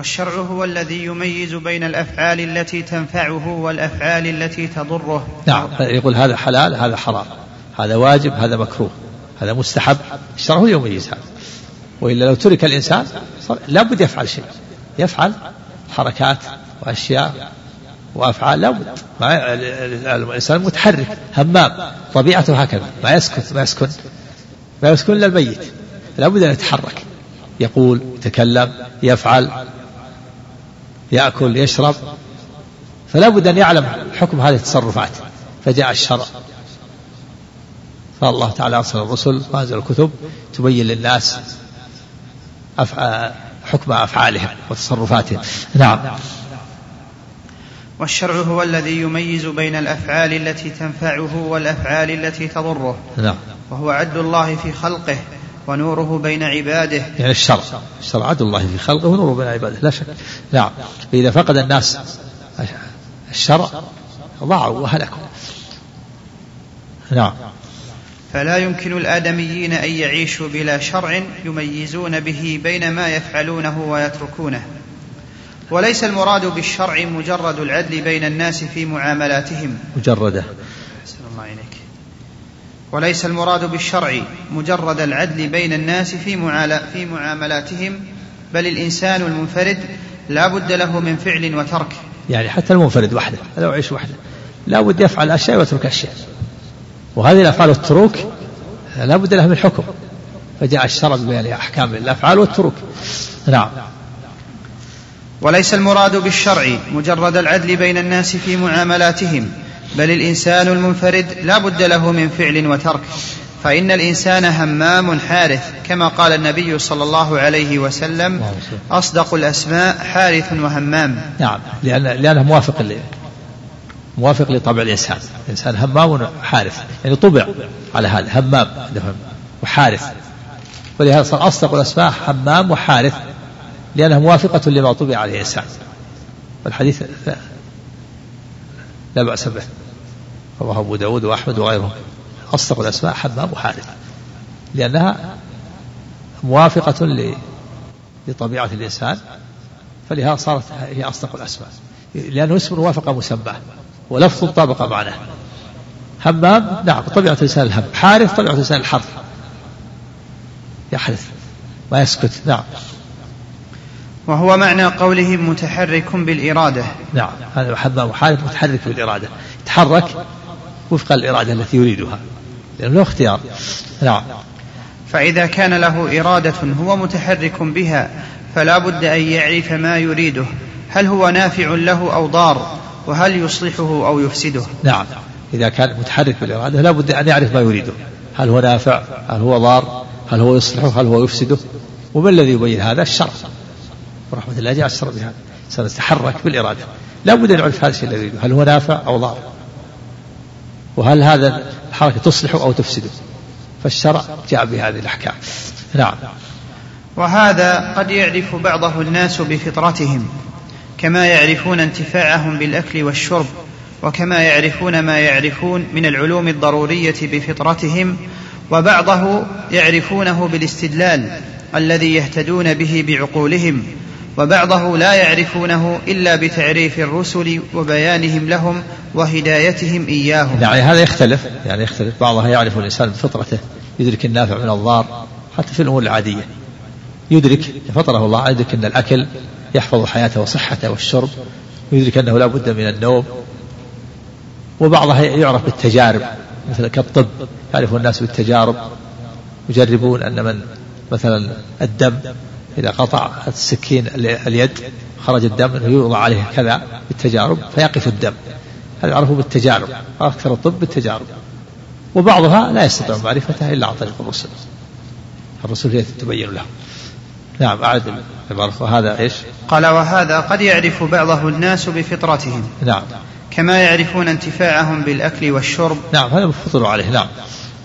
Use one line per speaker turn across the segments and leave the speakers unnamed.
والشرع هو الذي يميز بين الأفعال التي تنفعه والأفعال التي تضره.
نعم يقول هذا حلال هذا حرام هذا واجب هذا مكروه هذا مستحب. الشرع هو يميز هذا. وإلا لو ترك الإنسان لابد يفعل شيء. يفعل حركات وأشياء وأفعال لابد الإنسان متحرك همام طبيعته هكذا. ما يسكت ما يسكن ما يسكن إلا الميت. لابد أن يتحرك. يقول يتكلم يفعل يأكل يشرب فلا بد أن يعلم حكم هذه التصرفات. فجاء الشرع. فالله تعالى أرسل الرسل وانزل الكتب تبين للناس حكم أفعالهم وتصرفاتهم. نعم.
والشرع هو الذي يميز بين الأفعال التي تنفعه والأفعال التي تضره.
نعم.
وهو عدل الله في خلقه. ونوره بين عباده.
يعني الشرع الشرع عدل الله في خلقه ونوره بين عباده. لا شك. نعم. فإذا فقد الناس الشرع ضاعوا وهلكوا. نعم.
فلا يمكن الآدميين أن يعيشوا بلا شرع يميزون به بين ما يفعلونه ويتركونه. وليس المراد بالشرع مجرد العدل بين الناس في معاملاتهم.
مجردة.
الله إليك. وليس المراد بالشرع مجرد العدل بين الناس في في معاملاتهم بل الإنسان المنفرد لا بد له من فعل وترك.
يعني حتى المنفرد وحده لو يعيش وحده. لا بد يفعل أشياء ويترك أشياء. وهذه الأفعال والتروك لا بد لها من حكم. فجاء الشرع ببيان أحكام الأفعال والتروك. نعم.
وليس المراد بالشرع مجرد العدل بين الناس في معاملاتهم بل الإنسان المنفرد لا بد له من فعل وترك فإن الإنسان همام حارث كما قال النبي صلى الله عليه وسلم أصدق الأسماء حارث وهمام.
نعم لأن لأنه موافق موافق لطبع الإنسان. الإنسان همام حارث. يعني طبع على هذا همام وحارث. ولهذا صار أصدق الأسماء همام وحارث لأنها موافقة لما طبع عليه الإنسان. والحديث لا بأس به. رواه أبو داود وأحمد وغيرهم. أصدق الأسماء حمام وحارث لأنها موافقة لطبيعة الإنسان فلهذا صارت هي أصدق الأسماء. لأنه اسم وافق مسماه ولفظ طابق معناه. همام نعم طبيعة الإنسان الهم حارث طبيعة الإنسان الحرث. يحرث ما يسكت نعم.
وهو معنى قولهم متحرك بالإرادة.
نعم هذا حمام حارث متحرك بالإرادة. يتحرك وفق الإرادة التي يريدها. لأنه له اختيار. نعم.
فإذا كان له إرادة هو متحرك بها فلا بد أن يعرف ما يريده. هل هو نافع له أو ضار؟ وهل يصلحه أو يفسده؟
نعم. إذا كان متحرك بالإرادة لا بد أن يعرف ما يريده. هل هو نافع؟ هل هو ضار؟ هل هو يصلحه؟ هل هو يفسده؟ وما الذي يبين هذا؟ الشرع. ورحمة الله الشرع بهذا سنتحرك بالإرادة لا بد أن يعرف هذا الشيء الذي هل هو نافع أو ضار؟ وهل هذا الحركة تصلح أو تفسده فالشرع جاء بهذه الأحكام. نعم.
وهذا قد يعرف بعضه الناس بفطرتهم كما يعرفون انتفاعهم بالأكل والشرب وكما يعرفون ما يعرفون من العلوم الضرورية بفطرتهم وبعضه يعرفونه بالاستدلال الذي يهتدون به بعقولهم وبعضه لا يعرفونه إلا بتعريف الرسل وبيانهم لهم وهدايتهم إياهم.
يعني هذا يختلف يعني يختلف بعضها يعرف الإنسان بفطرته يدرك النافع من الضار حتى في الأمور العادية. يدرك فطره الله يدرك أن الأكل يحفظ حياته وصحته والشرب ويدرك أنه لا بد من النوم وبعضها يعرف بالتجارب مثل كالطب يعرف الناس بالتجارب يجربون أن من مثلا الدم إذا قطع السكين اليد خرج الدم يوضع عليه كذا بالتجارب فيقف الدم. هذا يعرفه بالتجارب. أكثر الطب بالتجارب. وبعضها لا يستطيع معرفتها إلا عن طريق الرسل. الرسل هي تبين له. نعم أعد العبارة وهذا إيش؟
قال وهذا قد يعرف بعضه الناس بفطرتهم.
نعم.
كما يعرفون انتفاعهم بالأكل والشرب.
نعم هذا فطروا عليه. نعم.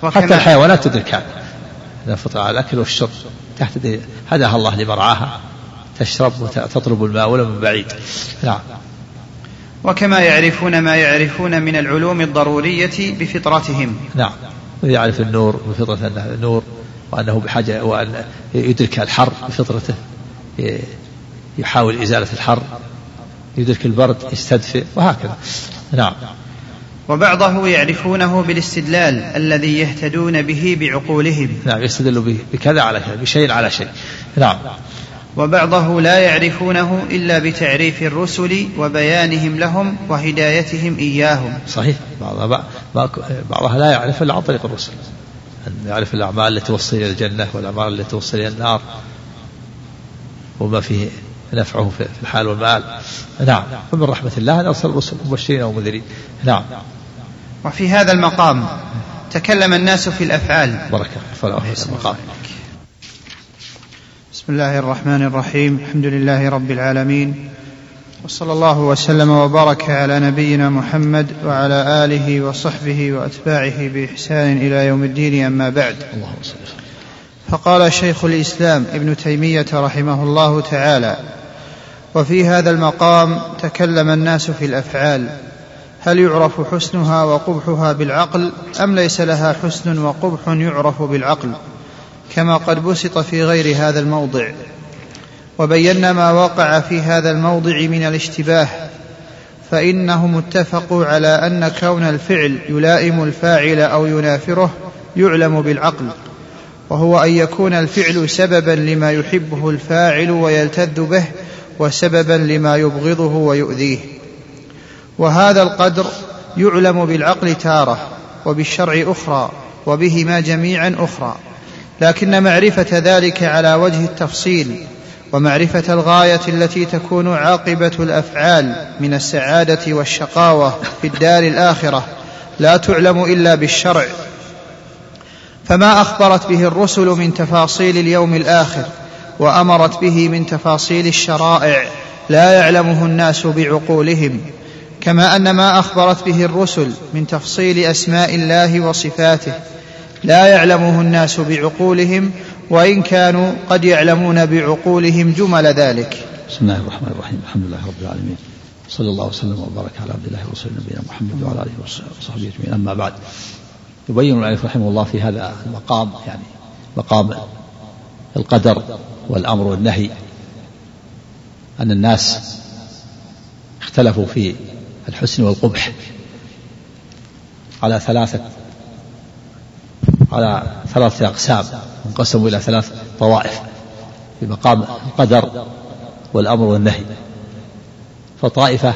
حتى الحيوانات تدرك هذا فطر على الأكل والشرب. تهتدي هداها الله لمرعاها تشرب وتطلب الماء ولو من بعيد. نعم.
وكما يعرفون ما يعرفون من العلوم الضرورية بفطرتهم.
نعم. يعرف النور بفطرة أنه نور وأنه بحاجة وأن يدرك الحر بفطرته. يحاول إزالة الحر يدرك البرد يستدفئ وهكذا. نعم.
وبعضه يعرفونه بالاستدلال الذي يهتدون به بعقولهم.
نعم يستدل به بكذا على كذا بشيء على شيء. نعم.
وبعضه لا يعرفونه إلا بتعريف الرسل وبيانهم لهم وهدايتهم إياهم.
صحيح. بعضها, بعضها لا يعرف إلا عن طريق الرسل. أن يعرف الأعمال التي توصل إلى الجنة والأعمال التي توصل إلى النار وما فيه نفعه في الحال والمآل. نعم. فمن رحمة الله أن أرسل الرسل مبشرين ومنذرين. نعم.
وفي هذا المقام تكلم الناس في الأفعال.
بركة فلا المقام.
بسم الله الرحمن الرحيم. الحمد لله رب العالمين. وصلى الله وسلم وبارك على نبينا محمد وعلى آله وصحبه وأتباعه بإحسان إلى يوم الدين أما بعد. اللهم صل فقال شيخ الإسلام ابن تيمية رحمه الله تعالى وفي هذا المقام تكلم الناس في الأفعال هل يعرف حسنها وقبحها بالعقل أم ليس لها حسن وقبح يعرف بالعقل كما قد بسط في غير هذا الموضع وبينا ما وقع في هذا الموضع من الاشتباه فانهم اتفقوا على أن كون الفعل يلائم الفاعل أو ينافره يعلم بالعقل وهو أن يكون الفعل سببا لما يحبه الفاعل ويلتذ به وسببا لما يبغضه ويؤذيه وهذا القدر يعلم بالعقل تارة وبالشرع أخرى وبهما جميعا أخرى. لكن معرفة ذلك على وجه التفصيل ومعرفة الغاية التي تكون عاقبة الأفعال من السعادة والشقاوة في الدار الآخرة لا تعلم إلا بالشرع. فما أخبرت به الرسل من تفاصيل اليوم الآخر وأمرت به من تفاصيل الشرائع لا يعلمه الناس بعقولهم. كما أن ما أخبرت به الرسل من تفصيل أسماء الله وصفاته. لا يعلمه الناس بعقولهم وإن كانوا قد يعلمون بعقولهم جمل ذلك.
بسم الله الرحمن الرحيم. الحمد لله رب العالمين. صلى الله وسلم وبارك على عبد الله ورسوله نبينا محمد وعلى آله وصحبه أجمعين. أما بعد يبين المؤلف رحمه الله في هذا المقام يعني مقام القدر والأمر والنهي أن الناس اختلفوا في الحسن والقبح. على ثلاثة على ثلاثة أقسام انقسموا إلى ثلاث طوائف في مقام القدر والأمر والنهي. فطائفة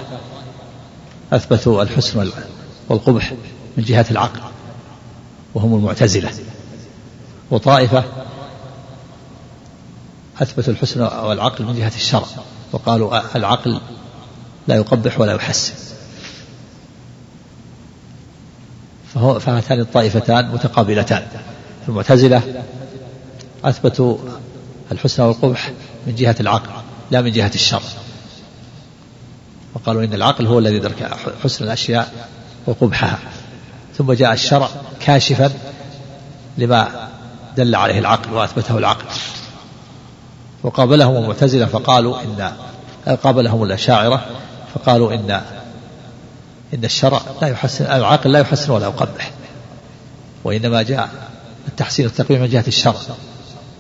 أثبتوا الحسن والقبح من جهة العقل وهم المعتزلة. وطائفة أثبتوا الحسن والعقل من جهة الشرع وقالوا العقل لا يقبح ولا يحسن. فهو فهاتان الطائفتان متقابلتان. المعتزلة أثبتوا الحسن والقبح من جهة العقل لا من جهة الشر. وقالوا إن العقل هو الذي يدرك حسن الأشياء وقبحها. ثم جاء الشرع كاشفا لما دل عليه العقل وأثبته العقل. وقابلهم المعتزلة فقالوا إن قابلهم الأشاعرة فقالوا إن إن الشرع لا يحسن العقل لا يحسن ولا يقبح. وإنما جاء التحسين والتقويم من جهة الشرع.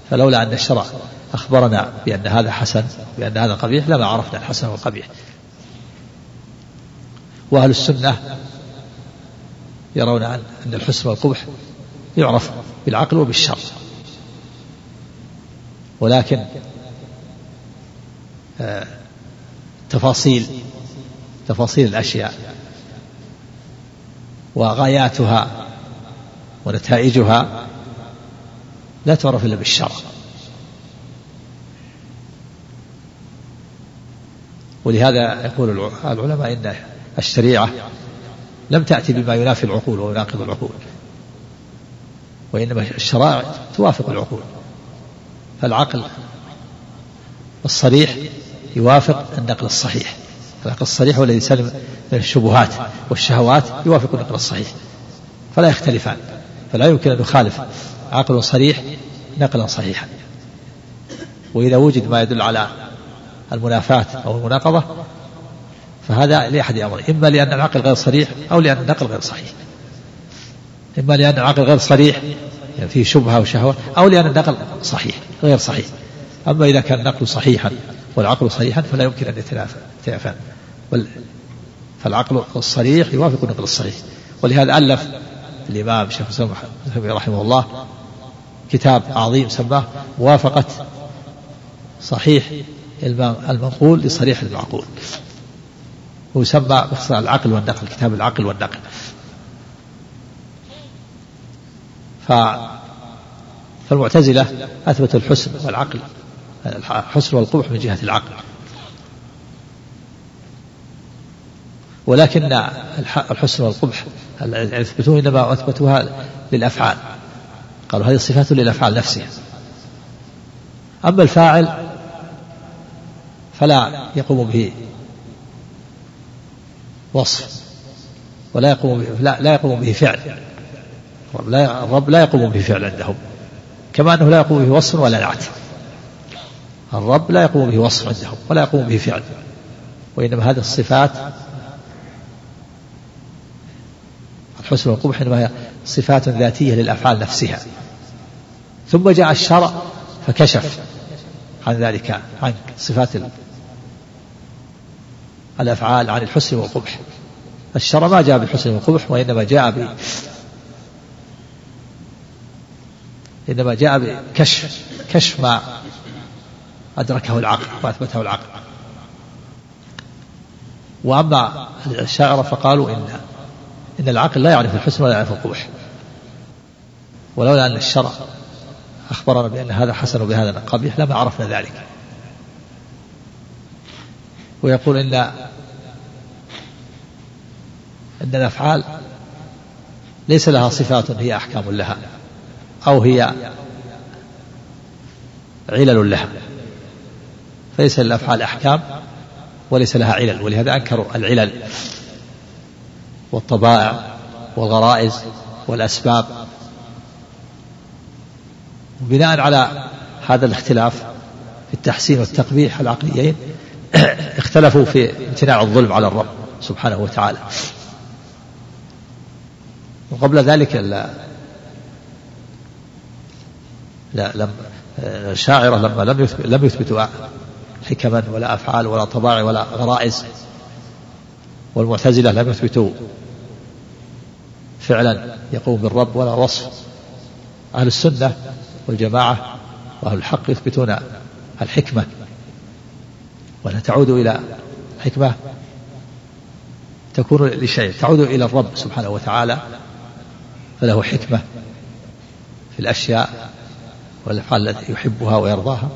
فلولا أن الشرع أخبرنا بأن هذا حسن بأن هذا قبيح لما عرفنا الحسن والقبيح وأهل السنة يرون أن الحسن والقبح يعرف بالعقل وبالشرع. ولكن آه، تفاصيل تفاصيل الأشياء وغاياتها ونتائجها لا تعرف إلا بالشرع. ولهذا يقول العلماء إن الشريعة لم تأتي بما ينافي العقول ويناقض العقول وإنما الشرائع توافق العقول. فالعقل الصريح يوافق النقل الصحيح. النقل الصريح هو الذي سلم من الشبهات والشهوات يوافق النقل الصحيح فلا يختلفان فلا يمكن أن يخالف عقل صريح نقلا صحيحا. وإذا وجد ما يدل على المنافاة أو المناقضة فهذا لأحد أمرين إما لأن العقل غير صريح أو لأن النقل غير صحيح. إما لأن العقل غير صريح يعني فيه شبهة وشهوة أو لأن النقل صحيح غير صحيح. أما إذا كان النقل صحيحا والعقل صريحا فلا يمكن أن يتنافى. فالعقل الصريح يوافق النقل الصحيح ولهذا ألف الإمام شيخ الإسلام رحمه الله كتاب عظيم سماه موافقة صحيح المنقول لصريح المعقول. ويسمى باختصار العقل والنقل كتاب العقل والنقل. ف فالمعتزلة أثبتوا الحسن والعقل الحسن والقبح من جهة العقل. ولكن الحسن والقبح يثبتون إنما أثبتوها للأفعال. قالوا هذه صفات للأفعال نفسها. أما الفاعل فلا يقوم به وصف ولا يقوم به لا, لا يقوم به فعل. الرب لا, يقوم به فعل عندهم كما أنه لا يقوم به وصف ولا نعت. الرب لا يقوم به وصف عندهم ولا يقوم به فعل وإنما هذه الصفات الحسن والقبح إنما هي صفات ذاتية للأفعال نفسها. ثم جاء الشرع فكشف عن ذلك عن صفات الأفعال عن الحسن والقبح. الشرع ما جاء بالحسن والقبح وإنما جاء ب إنما جاء بكشف كشف ما أدركه العقل وأثبته العقل. وأما الشاعر فقالوا إن إن العقل لا يعرف الحسن ولا يعرف القبح. ولولا أن الشرع أخبرنا بأن هذا حسن وبهذا قبيح لما عرفنا ذلك. ويقول إن أن الأفعال ليس لها صفات هي أحكام لها أو هي علل لها. فليس للأفعال أحكام وليس لها علل ولهذا أنكروا العلل. والطبائع والغرائز والأسباب. وبناء على هذا الاختلاف في التحسين والتقبيح العقليين اختلفوا في امتناع الظلم على الرب سبحانه وتعالى. وقبل ذلك لا لا لم الشاعرة لما لم لم يثبتوا حكما ولا أفعال ولا طباع ولا غرائز والمعتزلة لم يثبتوا فعلا يقوم بالرب ولا وصف أهل السنة والجماعة وأهل الحق يثبتون الحكمة وأنها تعود إلى حكمة تكون لشيء تعود إلى الرب سبحانه وتعالى فله حكمة في الأشياء والأفعال التي يحبها ويرضاها.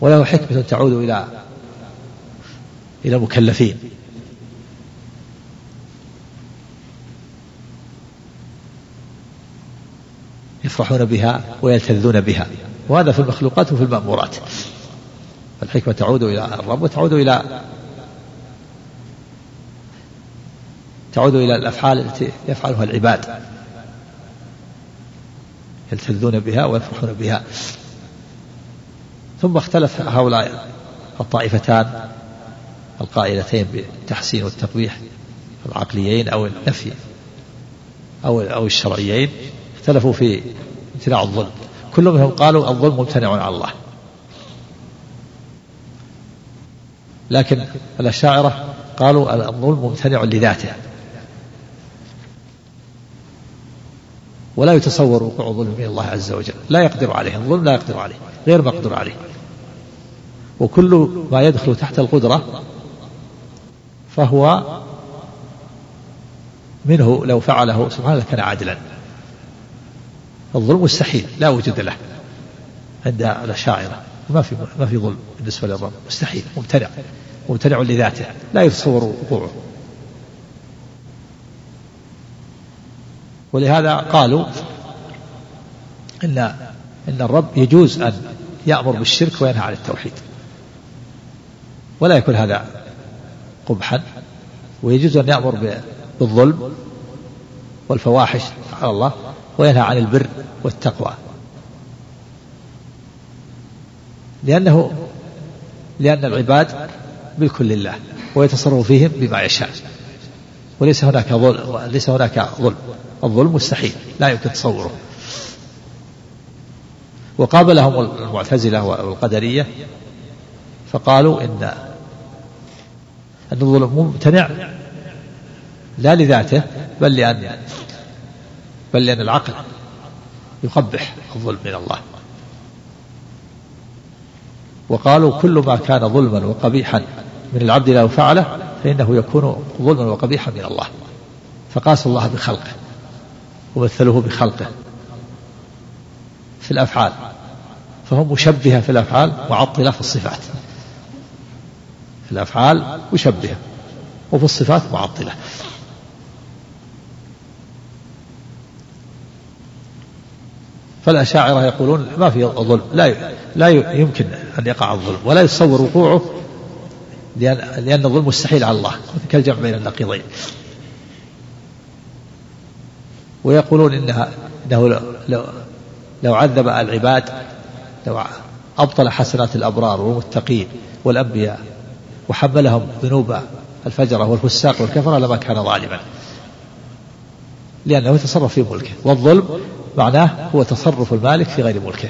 وله حكمة تعود إلى إلى المكلفين. يفرحون بها ويلتذون بها. وهذا في المخلوقات وفي المأمورات. فالحكمة تعود إلى الرب وتعود إلى تعود إلى الأفعال التي يفعلها العباد. يلتذون بها ويفرحون بها. ثم اختلف هؤلاء الطائفتان القائلتين بالتحسين والتقبيح العقليين أو النفي أو أو الشرعيين. اختلفوا في امتناع الظلم. كل منهم قالوا الظلم ممتنع على الله. لكن الأشاعرة قالوا الظلم ممتنع لذاته. ولا يتصور وقوع ظلم من الله عز وجل. لا يقدر عليه. الظلم لا يقدر عليه. غير مقدور عليه. وكل ما يدخل تحت القدرة فهو منه لو فعله سبحانه كان عادلا. الظلم مستحيل لا وجود له. عند الأشاعرة ما في ما في ظلم بالنسبة للرب. مستحيل. ممتنع ممتنع لذاته. لا يتصور وقوعه. ولهذا قالوا إن إن الرب يجوز أن يأمر بالشرك وينهى عن التوحيد. ولا يكون هذا قبحا. ويجوز أن يأمر بالظلم والفواحش على الله وينهى عن البر. والتقوى. لأنه لأن العباد ملك لله ويتصرف فيهم بما يشاء. وليس هناك ظلم ليس هناك ظلم. الظلم مستحيل لا يمكن تصوره. وقابلهم المعتزلة والقدرية فقالوا إن أن الظلم ممتنع لا لذاته بل لأن بل لأن العقل يقبح الظلم من الله. وقالوا كل ما كان ظلما وقبيحا من العبد لو فعله فإنه يكون ظلما وقبيحا من الله. فقاسوا الله بخلقه ومثلوه بخلقه في الأفعال. فهم مشبهة في الأفعال معطلة في الصفات. في الأفعال مشبهة وفي الصفات معطلة. فالأشاعرة يقولون ما في ظلم لا لا يمكن أن يقع الظلم ولا يتصور وقوعه لأن, لأن الظلم مستحيل على الله كالجمع بين النقيضين. ويقولون إنها إنه لو, لو عذب العباد لو أبطل حسنات الأبرار والمتقين والأنبياء وحملهم ذنوب الفجرة والفساق والكفرة لما كان ظالما. لأنه يتصرف في ملكه. والظلم معناه هو تصرف المالك في غير ملكه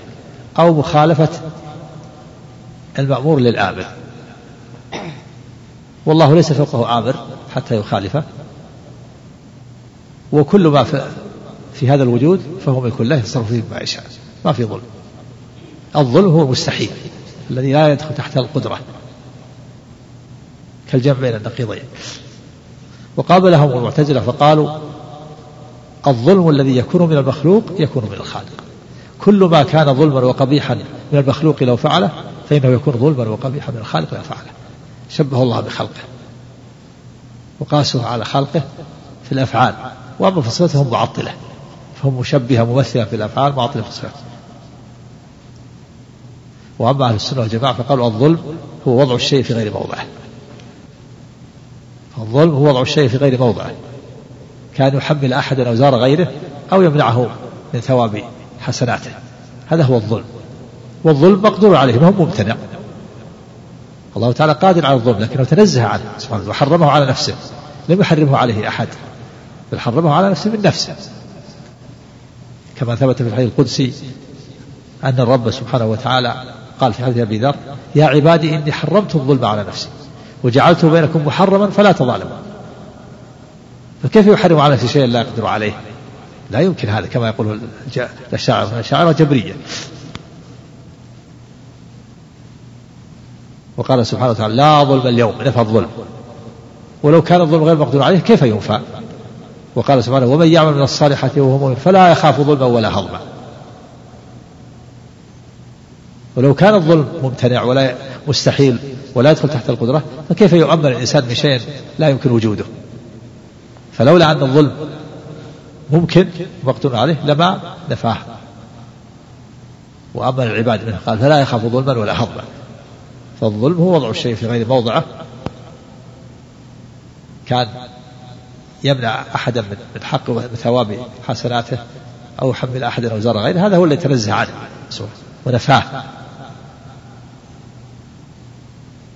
أو مخالفة المأمور للآمر. والله ليس فوقه آمر حتى يخالفه. وكل ما في, هذا الوجود فهو ملك الله يتصرف فيه ما يشاء. ما في ظلم. الظلم هو المستحيل الذي لا يدخل تحت القدرة. كالجمع بين النقيضين. وقابلهم المعتزلة فقالوا الظلم الذي يكون من المخلوق يكون من الخالق. كل ما كان ظلما وقبيحا من المخلوق لو فعله فإنه يكون ظلما وقبيحا من الخالق لو فعله. شبه الله بخلقه. وقاسوه على خلقه في الأفعال. وأما في صفتهم معطلة فهم مشبهة ممثلة في الأفعال معطلة في الصفات وأما أهل السنة والجماعة فقالوا الظلم هو وضع الشيء في غير موضعه. الظلم هو وضع الشيء في غير موضعه. كان يحمل أحدا أوزار غيره أو يمنعه من ثواب حسناته. هذا هو الظلم. والظلم مقدور عليه ما هو ممتنع. الله تعالى قادر على الظلم لكنه تنزه عنه سبحانه وحرمه على نفسه. لم يحرمه عليه أحد بل حرمه على نفسه من نفسه. كما ثبت في الحديث القدسي أن الرب سبحانه وتعالى قال في حديث أبي ذر يا عبادي إني حرمت الظلم على نفسي وجعلته بينكم محرما فلا تظالموا. فكيف يحرم على شيئا لا يقدر عليه؟ لا يمكن هذا كما يقول الشاعر. الشاعر جبرية. وقال سبحانه وتعالى لا ظلم اليوم. نفى الظلم. ولو كان الظلم غير مقدور عليه كيف ينفى؟ وقال سبحانه ومن يعمل من الصالحات وهو مؤمن فلا يخاف ظلما ولا هضما. ولو كان الظلم ممتنع ولا مستحيل ولا يدخل تحت القدرة فكيف يؤمن الإنسان بشيء لا يمكن وجوده؟ فلولا أن الظلم ممكن مقدور عليه لما نفاه. وأمن العباد منه قال فلا يخاف ظلما ولا هضما فالظلم هو وضع الشيء في غير موضعه. كان يمنع أحدا من حق ثواب حسناته أو يحمل أحدا أوزار غيره. هذا هو الذي تنزه عنه. ونفاه.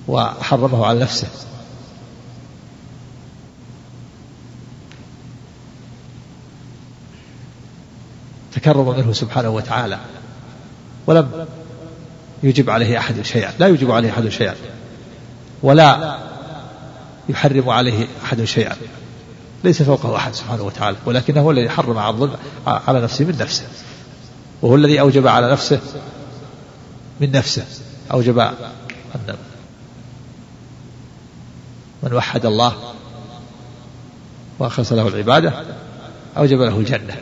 وحرمه على نفسه. تكرم منه سبحانه وتعالى. ولم يجب عليه أحد شيئا. لا يجب عليه أحد شيئا. ولا يحرم عليه أحد شيئا. ليس فوقه أحد سبحانه وتعالى. ولكنه هو الذي حرم على الظلم على نفسه من نفسه. وهو الذي أوجب على نفسه من نفسه. أوجب أن من وحد الله وأخلص له العبادة أوجب له الجنة.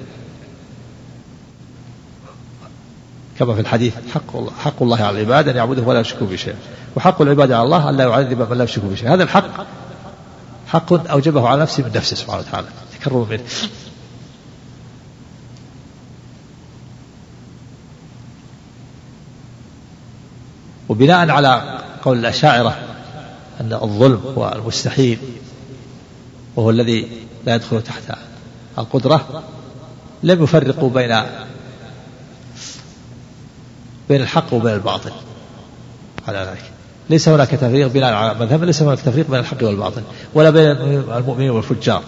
كما في الحديث حق الله, حق الله على العباد أن يعبده ولا يشركوا بشيء وحق العباد على الله أن لا يعذب من لا يشركوا بشيء هذا الحق. حق أوجبه على نفسه من نفسه سبحانه وتعالى. تكرر منه. وبناء على قول الأشاعرة أن الظلم هو المستحيل وهو الذي لا يدخل تحت القدرة لم يفرقوا بين بين الحق وبين الباطل. على ذلك. ليس هناك تفريق بناء على مذهب ليس هناك تفريق بين الحق والباطل ولا بين المؤمنين والفجار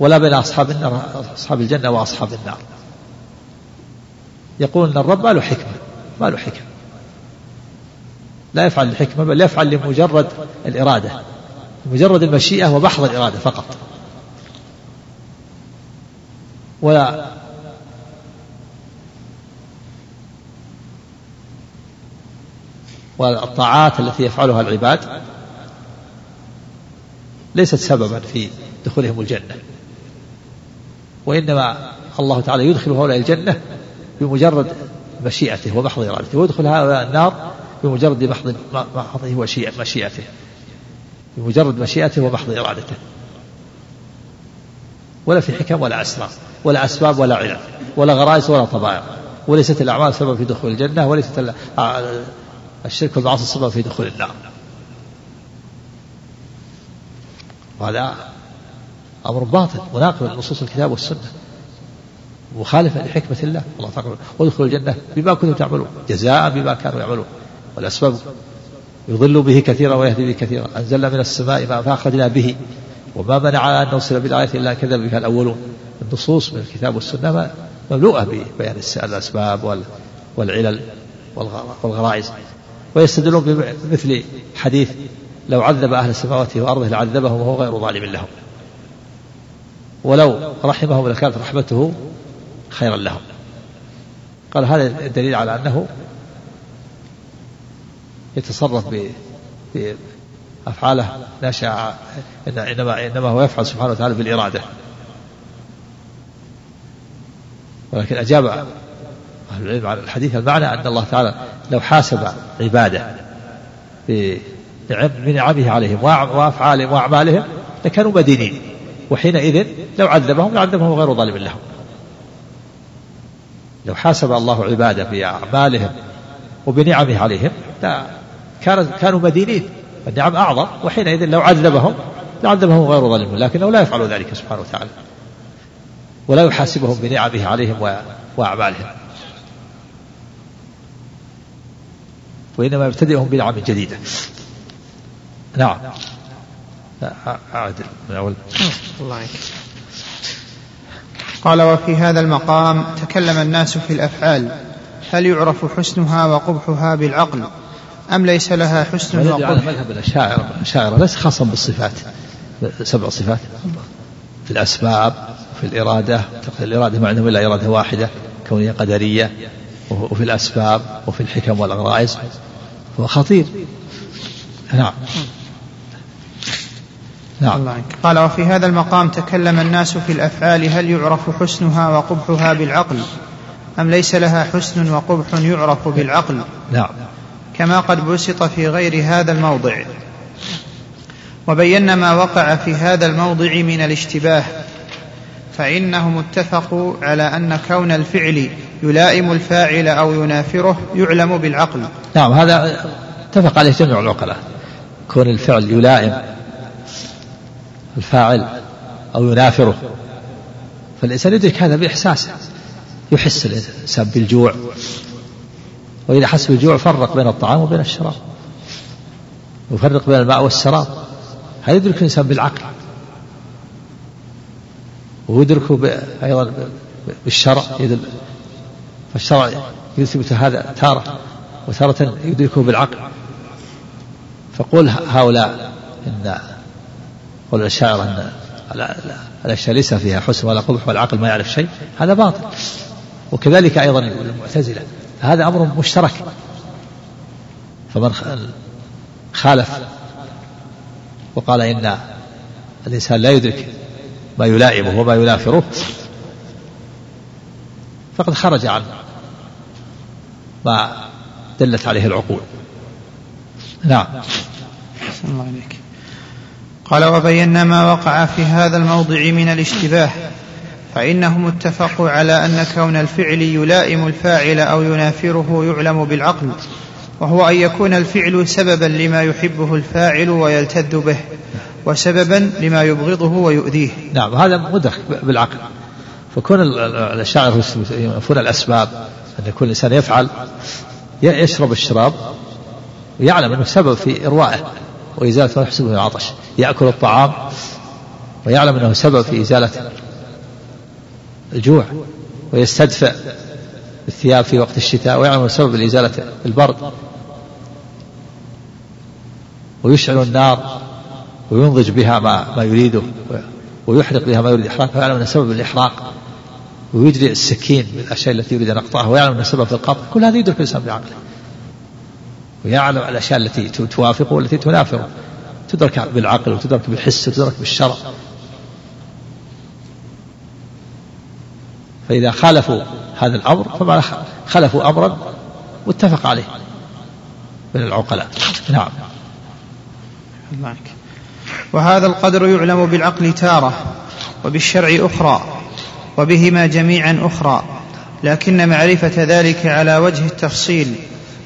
ولا بين أصحاب النار أصحاب الجنة وأصحاب النار. يقول أن الرب له حكمة ما له حكم لا يفعل الحكمة بل يفعل لمجرد الإرادة مجرد المشيئة ومحض الإرادة فقط. ولا والطاعات التي يفعلها العباد ليست سببا في دخولهم الجنة. وإنما الله تعالى يدخل هؤلاء الجنة بمجرد مشيئته ومحض إرادته ويدخل هؤلاء النار بمجرد محض محضه ومشيئته بمجرد مشيئته ومحض إرادته. ولا في حكم ولا أسرار ولا أسباب ولا علل ولا غرائز ولا طبائع وليست الأعمال سبب في دخول الجنة وليست الشرك والمعاصي سبب في دخول النار. وهذا أمر باطل مناقض لنصوص الكتاب والسنة. مخالفة لحكمة الله. الله تعالى وادخلوا الجنة بما كنتم تعملون جزاء بما كانوا يعملون. والأسباب يضل به كثيرا ويهدي به كثيرا. أنزلنا من السماء ماء فأخرجنا به. وما منع أن نرسل بالآية إلا كذب بها الأولون. النصوص من الكتاب والسنة مملوءة ببيان الأسباب والعلل والغرائز. ويستدلون بمثل حديث لو عذب أهل السماوات وأرضه لعذبهم وهو غير ظالم لهم. ولو رحمهم لكانت رحمته خيرا لهم. قال هذا الدليل على أنه يتصرف بأفعاله ناشئة إنما إنما هو يفعل سبحانه وتعالى بالإرادة. ولكن أجاب أهل العلم على الحديث المعنى أن الله تعالى لو حاسب عباده بنعمه عليهم وأفعالهم وأعمالهم لكانوا مدينين وحينئذ لو عذبهم لعذبهم غير ظالم لهم. لو حاسب الله عباده بأعمالهم وبنعمه عليهم لا كانوا مدينين النعم أعظم. وحينئذ لو عذبهم لعذبهم غير ظالم. لكنه لا يفعل ذلك سبحانه وتعالى. ولا يحاسبهم بنعمه عليهم وأعمالهم. وإنما يبتدئهم بنعم جديدة. نعم. أعد من أول الله
قال وفي هذا المقام تكلم الناس في الأفعال. هل يعرف حسنها وقبحها بالعقل؟ أم ليس لها حسن
وقبح؟ على مذهب الأشاعرة. الأشاعرة ليس خاصا بالصفات. سبع صفات. في الأسباب في الإرادة. ما عندهم الا إرادة واحدة؟ كونية قدرية. وفي الأسباب وفي الحكم والغرائز هو خطير. نعم.
نعم. الله عنك. قال وفي هذا المقام تكلم الناس في الأفعال هل يعرف حسنها وقبحها بالعقل؟ أم ليس لها حسن وقبح يعرف بالعقل؟
نعم.
كما قد بسط في غير هذا الموضع. وبينا ما وقع في هذا الموضع من الاشتباه. فإنهم اتفقوا على أن كون الفعل يلائم الفاعل أو ينافره يعلم بالعقل.
نعم هذا اتفق عليه جميع العقلاء. كون الفعل يلائم الفاعل أو ينافره. فالإنسان يدرك هذا بإحساسه يحس الإنسان بالجوع. وإذا حس بالجوع فرق بين الطعام وبين الشراب. يفرق بين الماء والسراب هذا يدرك الإنسان بالعقل. ويدركه أيضا بالشرع يدل فالشرع يثبت هذا تارة وتارة يدركه بالعقل. فقول هؤلاء إن والأشاعرة أن الأشياء ليس فيها حسن ولا قبح والعقل ما يعرف شيء هذا باطل. وكذلك أيضا المعتزلة هذا أمر مشترك. فمن خالف وقال إن الإنسان لا يدرك ما يلائمه وما ينافره. فقد خرج عن ما دلت عليه العقول. نعم.
قال وبينا ما وقع في هذا الموضع من الاشتباه فإنهم اتفقوا على أن كون الفعل يلائم الفاعل أو ينافره يعلم بالعقل وهو أن يكون الفعل سببا لما يحبه الفاعل ويلتذ به. وسببا لما يبغضه ويؤذيه.
نعم هذا مدرك بالعقل. فكون الاشاعره ينفون الأسباب أن يكون الإنسان يفعل يشرب الشراب ويعلم أنه سبب في اروائه وإزالة ما يحسبه من العطش. يأكل الطعام ويعلم أنه سبب في إزالة الجوع ويستدفئ الثياب في وقت الشتاء ويعلم سبب لإزالة البرد. ويشعل النار. وينضج بها ما, ما يريده ويحرق بها ما يريد. إحراقه ويعلم أن سبب الإحراق ويجري السكين بالأشياء التي يريد أن يقطعها ويعلم أن سبب القطع. كل هذا يدرك الإنسان بعقله. ويعلم الأشياء التي توافقه والتي تنافره تدرك بالعقل وتدرك بالحس وتدرك بالشرع. فإذا خالفوا هذا الأمر فما خلفوا أمرا متفق عليه من العقلاء. نعم.
معك وهذا القدر يعلم بالعقل تارة وبالشرع أخرى وبهما جميعا أخرى لكن معرفة ذلك على وجه التفصيل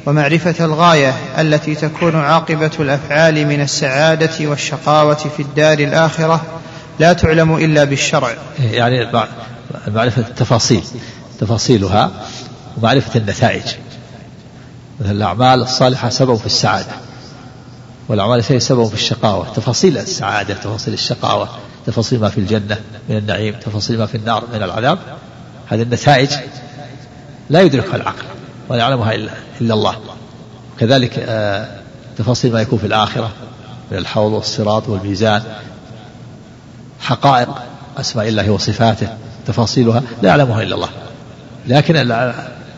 ومعرفة الغاية التي تكون عاقبة الأفعال من السعادة والشقاوة في الدار الآخرة لا تعلم إلا بالشرع.
يعني معرفة التفاصيل تفاصيلها ومعرفة النتائج. مثل الأعمال الصالحة سبب في السعادة. والأعمال السيئة سبب في الشقاوة. تفاصيل السعادة تفاصيل الشقاوة تفاصيل ما في الجنة من النعيم تفاصيل ما في النار من العذاب. هذه النتائج لا يدركها العقل ولا يعلمها إلا, إلا الله. كذلك آه، تفاصيل ما يكون في الآخرة من الحوض والصراط والميزان حقائق أسماء الله وصفاته تفاصيلها لا يعلمها إلا الله. لكن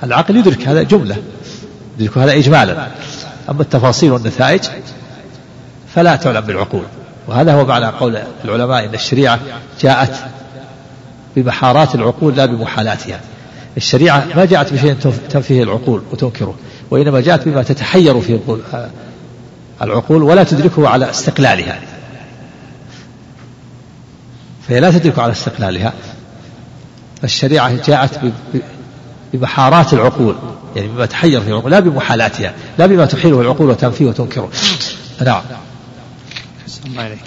العقل يدرك هذا جملة يدرك هذا إجمالا. أما التفاصيل والنتائج فلا تعلم بالعقول. وهذا هو معنى قول العلماء إن الشريعة جاءت بمحارات العقول لا بمحالاتها. الشريعة ما جاءت بشيء تنفيه العقول وتنكره وإنما جاءت بما تتحير فيه العقول ولا تدركه على استقلالها. فهي لا تدرك على استقلالها. الشريعة جاءت بمحارات العقول يعني بما تحير في العقول لا بمحالاتها لا بما تحيله العقول وتنفيه وتنكره. نعم.
الله إليك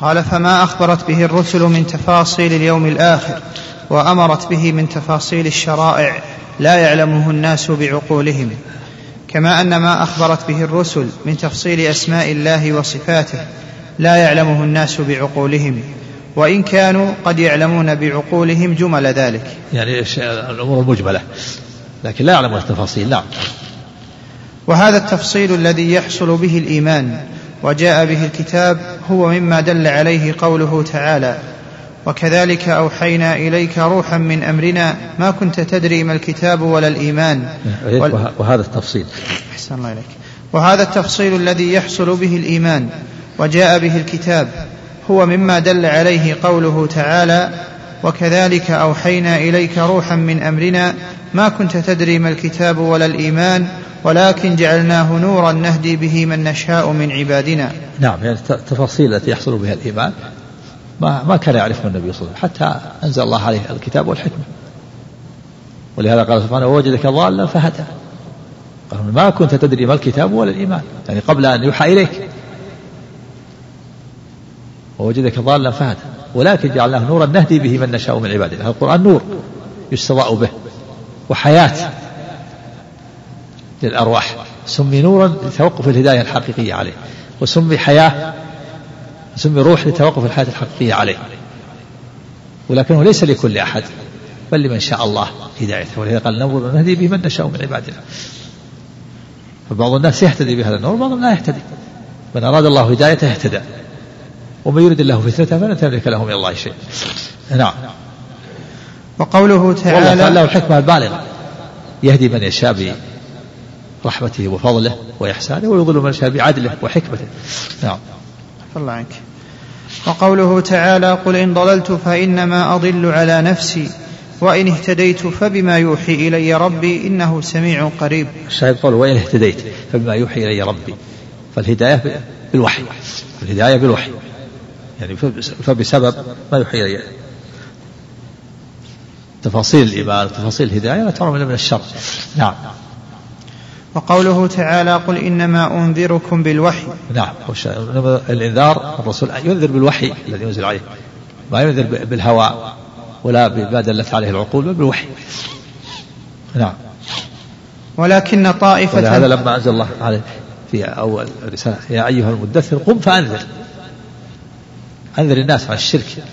قال فما أخبرت به الرسل من تفاصيل اليوم الآخر وأمرت به من تفاصيل الشرائع لا يعلمه الناس بعقولهم كما أن ما أخبرت به الرسل من تفصيل أسماء الله وصفاته لا يعلمه الناس بعقولهم وإن كانوا قد يعلمون بعقولهم جمل ذلك.
يعني الأمور المجملة لكن لا يعلمون التفاصيل نعم.
وهذا التفصيل الذي يحصل به الإيمان وجاء به الكتاب هو مما دل عليه قوله تعالى وكذلك أوحينا إليك روحا من أمرنا ما كنت تدري ما الكتاب ولا الإيمان.
وهذا التفصيل.
أحسن الله إليك. وهذا التفصيل الذي يحصل به الإيمان وجاء به الكتاب هو مما دل عليه قوله تعالى وكذلك أوحينا إليك روحا من أمرنا ما كنت تدري ما الكتاب ولا الإيمان ولكن جعلناه نورا نهدي به من نشاء من عبادنا.
نعم يعني التفاصيل التي يحصل بها الإيمان ما ما كان يعرفها النبي صلى الله عليه وسلم حتى أنزل الله عليه الكتاب والحكمة. ولهذا قال سبحانه ووجدك ضالا فهدى. قال ما كنت تدري ما الكتاب ولا الإيمان. يعني قبل أن يوحى إليك. ووجدك ضالا فهدى. ولكن جعلناه نورا نهدي به من نشاء من عبادنا هذا القرآن نور يستضاء به وحياة للأرواح. سمي نورا لتوقف الهداية الحقيقية عليه وسمي حياة سمي روح لتوقف الحياة الحقيقية عليه. ولكنه ليس لكل أحد بل لمن شاء الله هدايته. ولهذا قال نور نهدي به من نشاء من عبادنا. فبعض الناس يهتدي بهذا النور وبعضهم لا يهتدي. من أراد الله هدايته اهتدى. ومن يريد الله فتنته فلن تملك له من الله شيء. نعم.
وقوله تعالى
والله له الحكمة البالغة. يهدي من يشاء رحمته وفضله وإحسانه ويضل من يشاء بعدله وحكمته. نعم.
الله عنك. وقوله تعالى قل إن ضللت فإنما أضل على نفسي وإن اهتديت فبما يوحي إلي ربي إنه سميع قريب.
الشاهد قول وإن اهتديت فبما يوحي إلي ربي. فالهداية بالوحي. الهداية بالوحي. يعني فبسبب ما يوحي إلي تفاصيل الإيمان وتفاصيل الهداية لا إلا من الشر. نعم.
وقوله تعالى قل إنما أنذركم بالوحي.
نعم. الإنذار الرسول ينذر بالوحي الذي ينزل عليه. ما ينذر بالهوى ولا بما دلت عليه العقول بل بالوحي. نعم.
ولكن طائفة
ولهذا لما أنزل الله عليه في أول رسالة يا أيها المدثر قم فأنذر. أنذر الناس عن الشرك.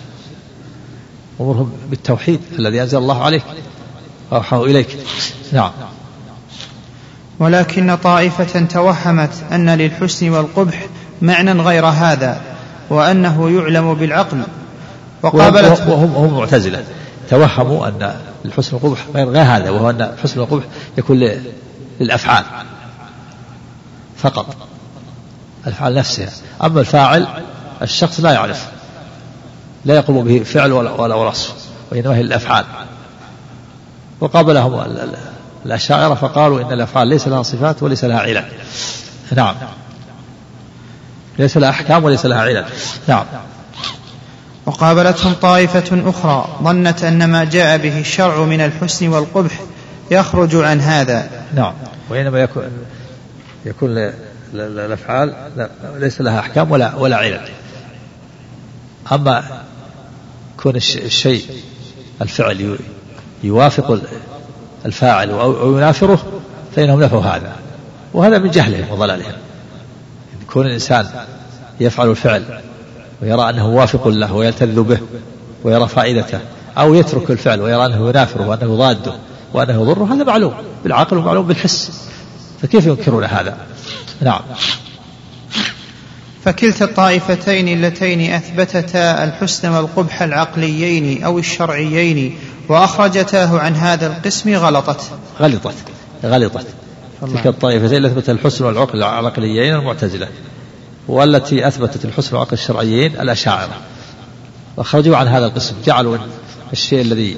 ومرهم بالتوحيد الذي أنزل الله عليك. أوحاه إليك. نعم.
ولكن طائفة توهمت أن للحسن والقبح معنى غير هذا وأنه يعلم بالعقل.
وقابلت وهم هم معتزلة. توهموا أن الحسن والقبح غير غير هذا وهو أن الحسن والقبح يكون للأفعال. فقط. الأفعال نفسها. أما الفاعل الشخص لا يعرف لا يقوم به فعل ولا, ولا وصف وإنما هي الأفعال وقابلهم الأشاعرة فقالوا إن الأفعال ليس لها صفات وليس لها علل. نعم. ليس لها أحكام وليس لها علل. نعم.
وقابلتهم طائفة أخرى ظنت أن ما جاء به الشرع من الحسن والقبح يخرج عن هذا.
نعم. وإنما يكون يكون الأفعال ليس لها أحكام ولا ولا علل. أما كون الشيء الفعل يوافق الفاعل أو ينافره فإنهم نفوا هذا. وهذا من جهلهم وضلالهم. كون الإنسان يفعل الفعل ويرى أنه موافق له ويلتذ به ويرى فائدته أو يترك الفعل ويرى أنه ينافره وأنه ضاده وأنه يضره هذا معلوم. بالعقل ومعلوم بالحس. فكيف ينكرون هذا؟ نعم.
فكلتا الطائفتين اللتين أثبتتا الحسن والقبح العقليين أو الشرعيين وأخرجتاه عن هذا القسم غلطت.
غلطت. غلطت. تلك الطائفتين التي أثبتت الحسن والعقل العقليين المعتزلة والتي أثبتت الحسن والعقل الشرعيين الأشاعرة. واخرجوا عن هذا القسم جعلوا الشيء الذي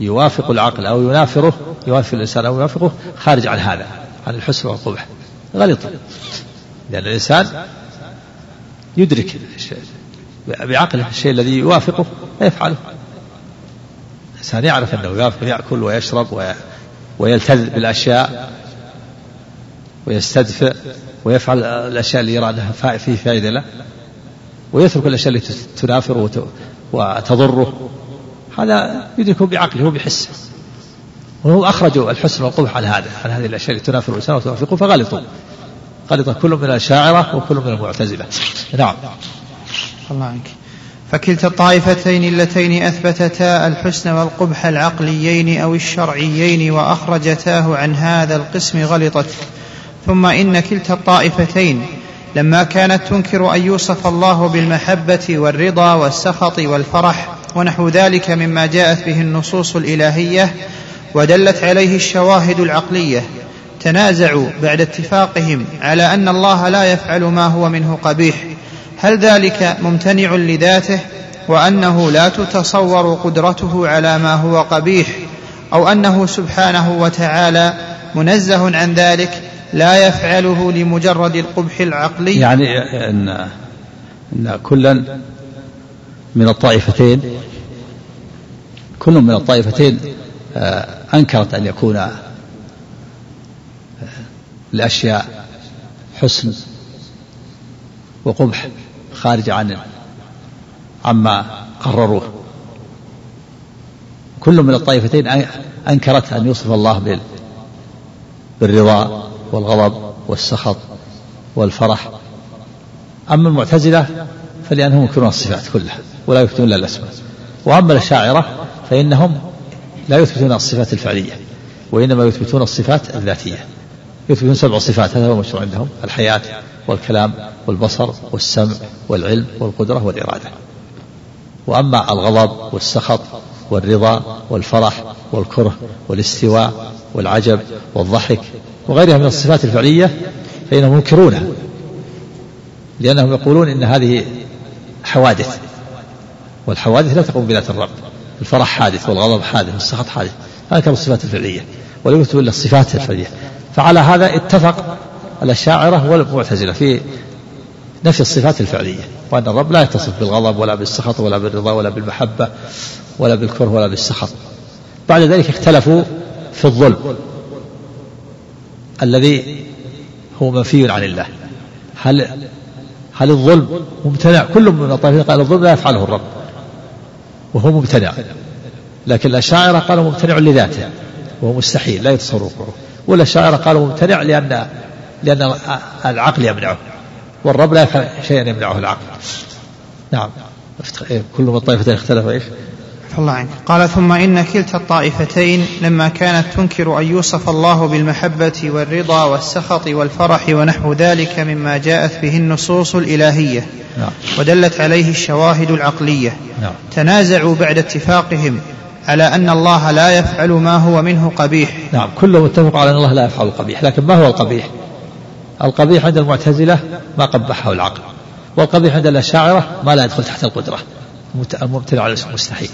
يوافق العقل أو ينافره يوافق الإنسان أو يوافقه خارج عن هذا عن الحسن والقبح. غلط لأن الإنسان يدرك بعقله الشيء الذي يوافقه فيفعله الإنسان يعرف أنه يوافق يأكل ويشرب ويلتذ بالأشياء ويستدفئ ويفعل الأشياء اللي يرى أنها فيه فائدة له ويترك الأشياء التي تنافره وتضره. هذا يدركه بعقله وبحسه. وهم أخرجوا الحسن والقبح عن هذا عن هذه الأشياء التي تنافر الإنسان وتوافقه فغلطوا. غلط كل من الأشاعرة وكل من المعتزلة. نعم.
الله عنك. فكلتا الطائفتين اللتين أثبتتا الحسن والقبح العقليين أو الشرعيين وأخرجتاه عن هذا القسم غلطت. ثم إن كلتا الطائفتين لما كانت تنكر أن يوصف الله بالمحبة والرضا والسخط والفرح ونحو ذلك مما جاءت به النصوص الإلهية ودلت عليه الشواهد العقلية. تنازعوا بعد اتفاقهم على أن الله لا يفعل ما هو منه قبيح. هل ذلك ممتنع لذاته؟ وأنه لا تتصور قدرته على ما هو قبيح أو أنه سبحانه وتعالى منزه عن ذلك لا يفعله لمجرد القبح العقلي؟
يعني ان إن كلا من الطائفتين كل من الطائفتين آه، أنكرت أن يكون الأشياء حسن وقبح خارج عن عما قرروه. كل من الطائفتين أنكرت أن يوصف الله بالرضا والغضب والسخط والفرح. أما المعتزلة فلأنهم ينكرون الصفات كلها ولا يثبتون إلا الأسماء. وأما الأشاعرة فإنهم لا يثبتون الصفات الفعلية وإنما يثبتون الصفات الذاتية. يثبتون سبع صفات هذا هو المشروع عندهم الحياة والكلام والبصر والسمع والعلم والقدرة والإرادة. وأما الغضب والسخط والرضا والفرح والكره والاستواء والعجب والضحك وغيرها من الصفات الفعلية فإنهم ينكرونها لأنهم يقولون إن هذه حوادث. والحوادث لا تقوم بذات الرب. الفرح حادث والغضب حادث والسخط حادث. هذه كانت الصفات الفعلية. ولا يثبت إلا الصفات الفعلية. فعلى هذا اتفق الأشاعرة والمعتزلة في نفي الصفات الفعلية وأن الرب لا يتصف بالغضب ولا بالسخط ولا بالرضا ولا بالمحبة ولا بالكره ولا بالسخط. بعد ذلك اختلفوا في الظلم الذي هو منفي عن الله. هل هل الظلم ممتنع؟ كل من الطائفين قال الظلم لا يفعله الرب وهو ممتنع. لكن الأشاعرة قالوا ممتنع لذاته وهو مستحيل لا يتصور وقوعه والأشاعرة قالوا ممتنع لأن لأن العقل يمنعه والرب لا يفعل شيئا يمنعه العقل نعم كل من الطائفتين اختلف إيش؟
الله عنك قال ثم إن كلتا الطائفتين لما كانت تنكر أن يوصف الله بالمحبة والرضا والسخط والفرح ونحو ذلك مما جاءت به النصوص الإلهية نعم. ودلت عليه الشواهد العقلية نعم. تنازعوا بعد اتفاقهم على أن الله لا يفعل ما هو منه قبيح.
نعم كلهم اتفقوا على أن الله لا يفعل القبيح لكن ما هو القبيح؟ القبيح عند المعتزلة ما قبحه العقل والقبيح عند الأشاعرة ما لا يدخل تحت القدرة. المبتلع على المستحيل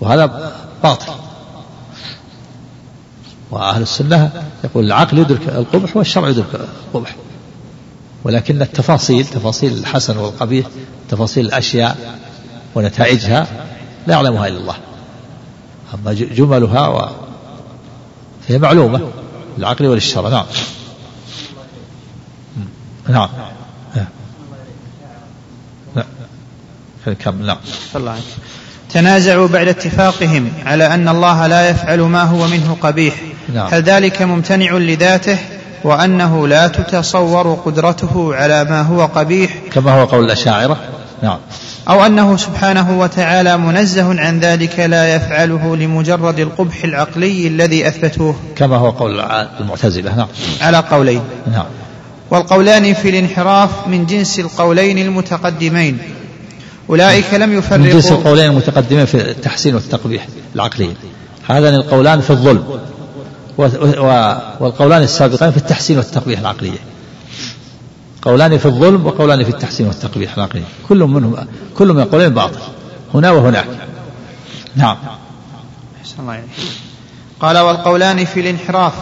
وهذا باطل. وأهل السنة يقول العقل يدرك القبح والشرع يدرك القبح. ولكن التفاصيل تفاصيل الحسن والقبيح تفاصيل الأشياء ونتائجها لا يعلمها إلا الله. أما جملها و... فهي معلومة للعقل وللشرع. نعم. نعم.
نعم. نعم. عنك. تنازعوا بعد اتفاقهم على أن الله لا يفعل ما هو منه قبيح. نعم. هل ذلك ممتنع لذاته؟ وأنه لا تتصور قدرته على ما هو قبيح؟
كما هو قول الأشاعرة. نعم.
أو أنه سبحانه وتعالى منزه عن ذلك لا يفعله لمجرد القبح العقلي الذي أثبتوه.
كما هو قول المعتزلة. نعم.
على قولين. نعم. والقولان في الانحراف من جنس القولين المتقدمين. أولئك لم يفرقوا. من
جنس القولين المتقدمين في التحسين والتقبيح العقلي. هذان القولان في الظلم. والقولان السابقان في التحسين والتقبيح العقلية قولان في الظلم وقولان في التحسين والتقبيح العقلي كل منهم كل من القولين باطل. هنا وهناك. نعم.
الله قال والقولان في الانحراف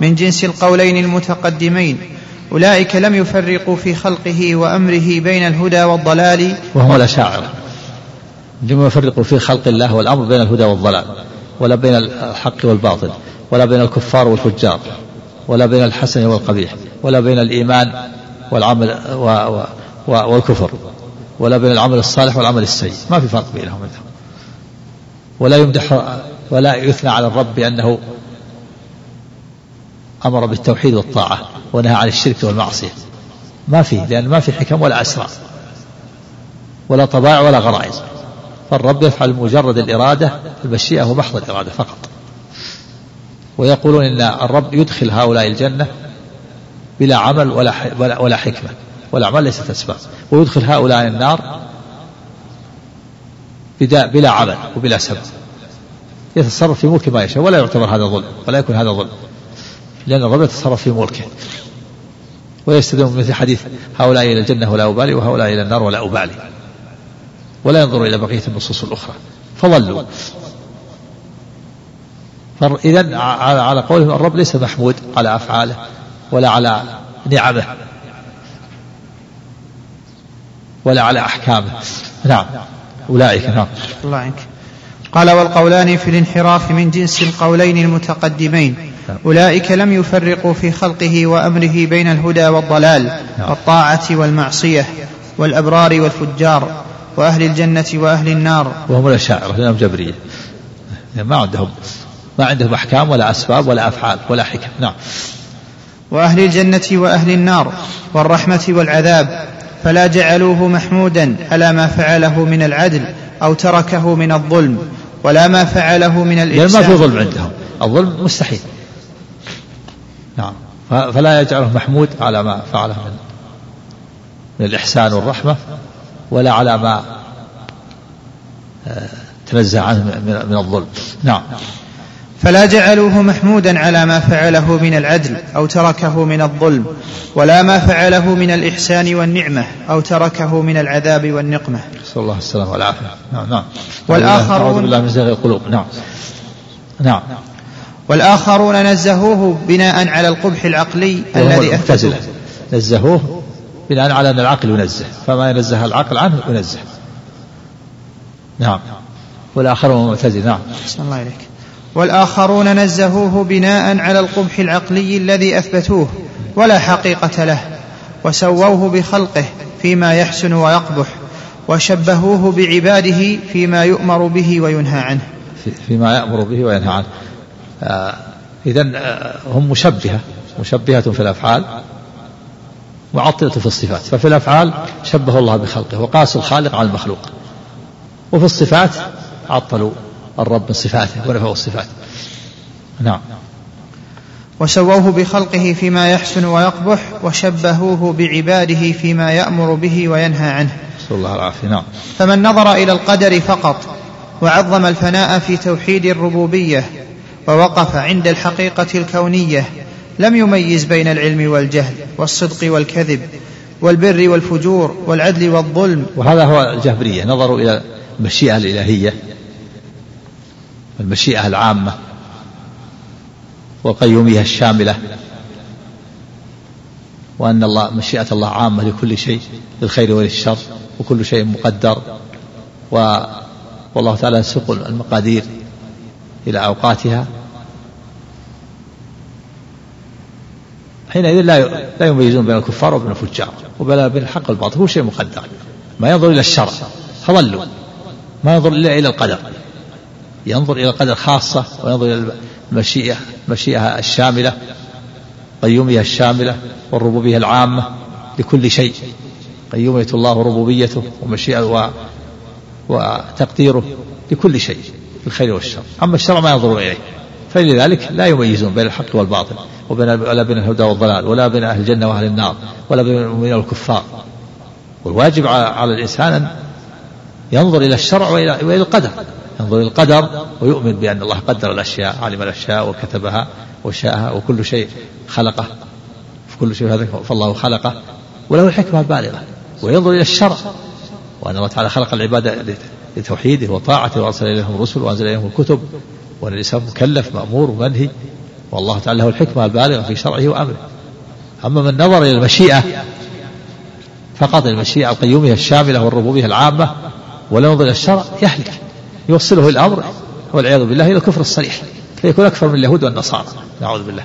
من جنس القولين المتقدمين. أولئك لم يفرقوا في خلقه وأمره بين الهدى والضلال.
وهم الأشاعرة. لم يفرقوا في خلق الله والأمر بين الهدى والضلال. ولا بين الحق والباطل. ولا بين الكفار والفجار. ولا بين الحسن والقبيح. ولا بين الإيمان والعمل و و و والكفر ولا بين العمل الصالح والعمل السيء. ما في فرق بينهم. ولا يمدح ولا يثنى على الرب بأنه أمر بالتوحيد والطاعة ونهى عن الشرك والمعصية. ما في لأن ما في حكم ولا أسرار ولا طبائع ولا غرائز. فالرب يفعل مجرد الإرادة المشيئة ومحض الإرادة فقط. ويقولون إن الرب يدخل هؤلاء الجنة بلا عمل ولا ولا, حكمة. والأعمال ليست أسباب. ويدخل هؤلاء النار بلا عمل وبلا سبب. يتصرف في ملك ما يشاء ولا يعتبر هذا ظلم ولا يكون هذا ظلم. لأن الرب يتصرف في ملكه. ويستدعون مثل حديث هؤلاء إلى الجنة ولا أبالي وهؤلاء إلى النار ولا أبالي. ولا ينظر إلى بقية النصوص الأخرى. فضلوا إذا على قولهم الرب ليس محمود على أفعاله. ولا على نعمه. ولا على أحكامه. نعم. أولئك نعم.
الله عنك. قال والقولان في الانحراف من جنس القولين المتقدمين. أولئك لم يفرقوا في خلقه وأمره بين الهدى والضلال نعم. والطاعة والمعصية والأبرار والفجار وأهل الجنة وأهل النار.
وهم الأشاعرة لأنهم جبرية. ما عندهم ما عندهم أحكام ولا أسباب ولا أفعال ولا حكم. نعم.
وأهل الجنة وأهل النار والرحمة والعذاب فلا جعلوه محمودا على ما فعله من العدل أو تركه من الظلم ولا ما فعله من الإحسان
ما في ظلم عندهم. الظلم مستحيل. نعم. فلا يجعله محمود على ما فعله من من الإحسان والرحمة ولا على ما آه، تنزه عنه من الظلم. نعم.
فلا جعلوه محمودا على ما فعله من العدل أو تركه من الظلم ولا ما فعله من الإحسان والنعمة أو تركه من العذاب والنقمة.
نسأل الله السلامة والعافية. نعم نعم. والآخرون أعوذ بالله من زيغ القلوب. نعم. نعم.
والآخرون نزهوه بناء على القبح العقلي الذي أثبتوه
نزهوه بناء على أن العقل ينزه فما ينزه العقل عنه ينزه نعم والآخرون معتزل نعم
الله إليك والآخرون نزهوه بناء على القبح العقلي الذي أثبتوه ولا حقيقة له وسووه بخلقه فيما يحسن ويقبح وشبهوه بعباده فيما يؤمر به وينهى عنه.
فيما يأمر به وينهى عنه. آه إذا آه هم مشبهة مشبهة في الأفعال معطلة في الصفات. ففي الأفعال شبه الله بخلقه وقاس الخالق على المخلوق. وفي الصفات عطلوا. الرب من صفاته ونفوا الصفات نعم.
وسووه بخلقه فيما يحسن ويقبح وشبهوه بعباده فيما يأمر به وينهى عنه.
نسأل الله العافية. نعم.
فمن نظر إلى القدر فقط وعظم الفناء في توحيد الربوبية ووقف عند الحقيقة الكونية لم يميز بين العلم والجهل والصدق والكذب والبر والفجور والعدل والظلم.
وهذا هو الجهبرية نظروا إلى المشيئة الإلهية. المشيئة العامة وقيوميها الشاملة وأن الله مشيئة الله عامة لكل شيء للخير وللشر وكل شيء مقدر و والله تعالى يسوق المقادير إلى أوقاتها. حينئذ لا لا يميزون بين الكفار وبين الفجار وبين الحق والباطل كل شيء مقدر. ما ينظر إلى الشرع فضلوا ما ينظر إلا إلى القدر. ينظر إلى القدر خاصة وينظر إلى المشيئة المشيئة الشاملة قيومية الشاملة والربوبية العامة لكل شيء قيومية الله وربوبيته ومشيئة وتقديره لكل شيء في الخير والشر. أما الشرع ما ينظر إليه. فلذلك لا يميزون بين الحق والباطل وبين ولا بين الهدى والضلال ولا بين أهل الجنة وأهل النار ولا بين المؤمنين والكفار. والواجب على الإنسان أن ينظر إلى الشرع وإلى القدر. ينظر إلى القدر ويؤمن بأن الله قدر الأشياء علم الأشياء وكتبها وشاءها وكل شيء خلقه. كل شيء هذا فالله خلقه وله الحكمة البالغة وينظر إلى الشرع. وأن الله تعالى خلق العباد لتوحيده وطاعته وأرسل إليهم الرسل وأنزل إليهم الكتب. وأن الإنسان مكلف مأمور ومنهي والله تعالى له الحكمة البالغة في شرعه وأمره. أما من نظر إلى المشيئة فقط المشيئة القيومية الشاملة والربوبية العامة ولا ينظر إلى الشرع يهلك يوصله الأمر والعياذ بالله إلى الكفر الصريح فيكون أكثر من اليهود والنصارى نعوذ بالله.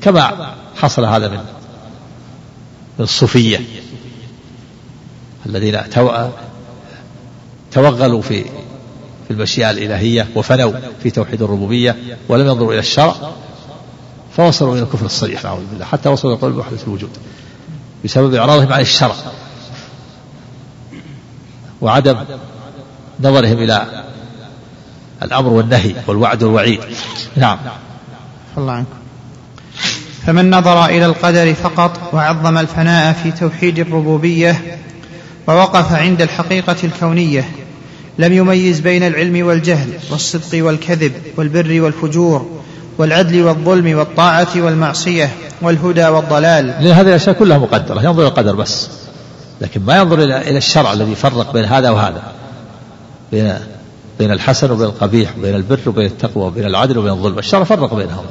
كما حصل هذا من الصوفية الذين توغلوا في في المشيئة الإلهية وفنوا في توحيد الربوبية ولم ينظروا إلى الشرع فوصلوا إلى الكفر الصريح نعوذ بالله حتى وصلوا إلى قول بوحدة الوجود بسبب إعراضهم عن الشرع وعدم نظرهم إلى الأمر والنهي والوعد والوعيد. نعم.
الله عنكم. فمن نظر إلى القدر فقط وعظم الفناء في توحيد الربوبية ووقف عند الحقيقة الكونية لم يميز بين العلم والجهل والصدق والكذب والبر والفجور والعدل والظلم والطاعة والمعصية والهدى والضلال.
لأن هذه الأشياء كلها مقدرة ينظر إلى القدر بس. لكن ما ينظر إلى الشرع الذي يفرق بين هذا وهذا بين بين الحسن وبين القبيح بين البر وبين التقوى وبين العدل وبين الظلم الشرع فرق بينهم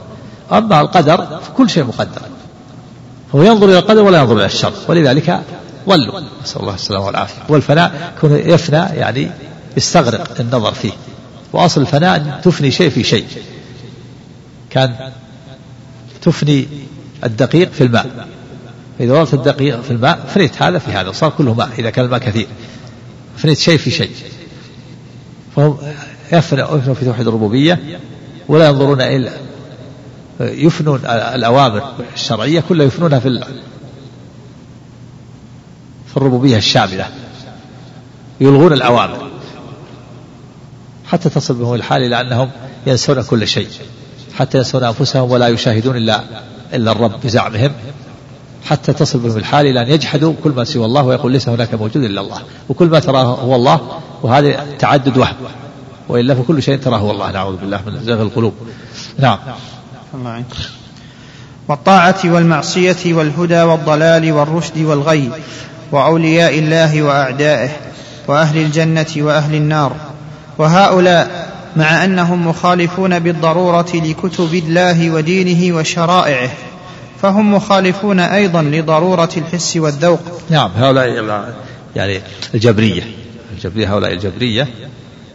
أما القدر فكل شيء مقدر. هو ينظر إلى القدر ولا ينظر إلى الشر. ولذلك ضلوا. نسأل الله السلامة والعافية. والفناء يكون يفنى يعني يستغرق النظر فيه. وأصل الفناء أن تفني شيء في شيء. كان تفني الدقيق في الماء. إذا وضعت الدقيق في الماء فنيت هذا في هذا صار كله ماء إذا كان الماء كثير. فنيت شيء في شيء. فهم يفنوا في توحيد الربوبية ولا ينظرون إلا يفنون الأوامر الشرعية كلها يفنونها في في الربوبية الشاملة يلغون الأوامر حتى تصل بهم الحال إلى أنهم ينسون كل شيء حتى ينسون أنفسهم ولا يشاهدون إلا إلا الرب بزعمهم. حتى تصل بهم الحال إلى أن يجحدوا كل ما سوى الله ويقول ليس هناك موجود إلا الله. وكل ما تراه هو الله وهذا تعدد وهم. وإلا فكل شيء تراه هو الله. نعوذ بالله من زغ القلوب. نعم. الله
والطاعة والمعصية والهدى والضلال والرشد والغي وأولياء الله وأعدائه وأهل الجنة وأهل النار. وهؤلاء مع أنهم مخالفون بالضرورة لكتب الله ودينه وشرائعه. فهم مخالفون أيضا لضرورة الحس والذوق.
نعم هؤلاء يعني الجبرية. الجبرية هؤلاء الجبرية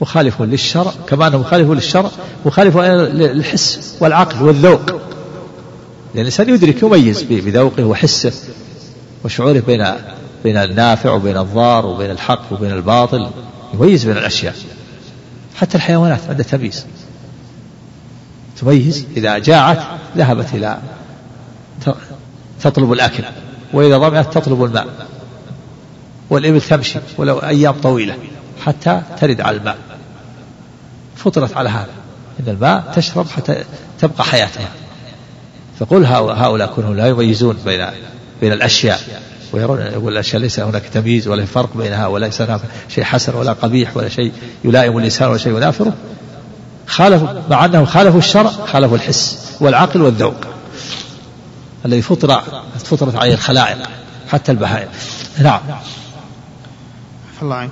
مخالفون للشرع كما أنهم مخالفون للشرع مخالفون للحس والعقل والذوق. لأن الإنسان يدرك يميز بذوقه وحسه وشعوره بين بين النافع وبين الضار وبين الحق وبين الباطل يميز بين الأشياء. حتى الحيوانات عندها تمييز. تميز إذا جاعت ذهبت إلى تطلب الأكل وإذا ظمأت تطلب الماء والإبل تمشي ولو أيام طويلة حتى ترد على الماء. فطرت على هذا. إن الماء تشرب حتى تبقى حياتها. فقل هؤلاء كونهم لا يميزون بين بين الأشياء ويرون يقول الأشياء ليس هناك تمييز ولا فرق بينها وليس هناك شيء حسن ولا قبيح ولا شيء يلائم الإنسان ولا شيء ينافره. خالفوا مع أنهم خالفوا الشرع خالفوا الحس والعقل والذوق. الذي فطر فطرت عليه الخلائق حتى البهائم. نعم.
الله عنك.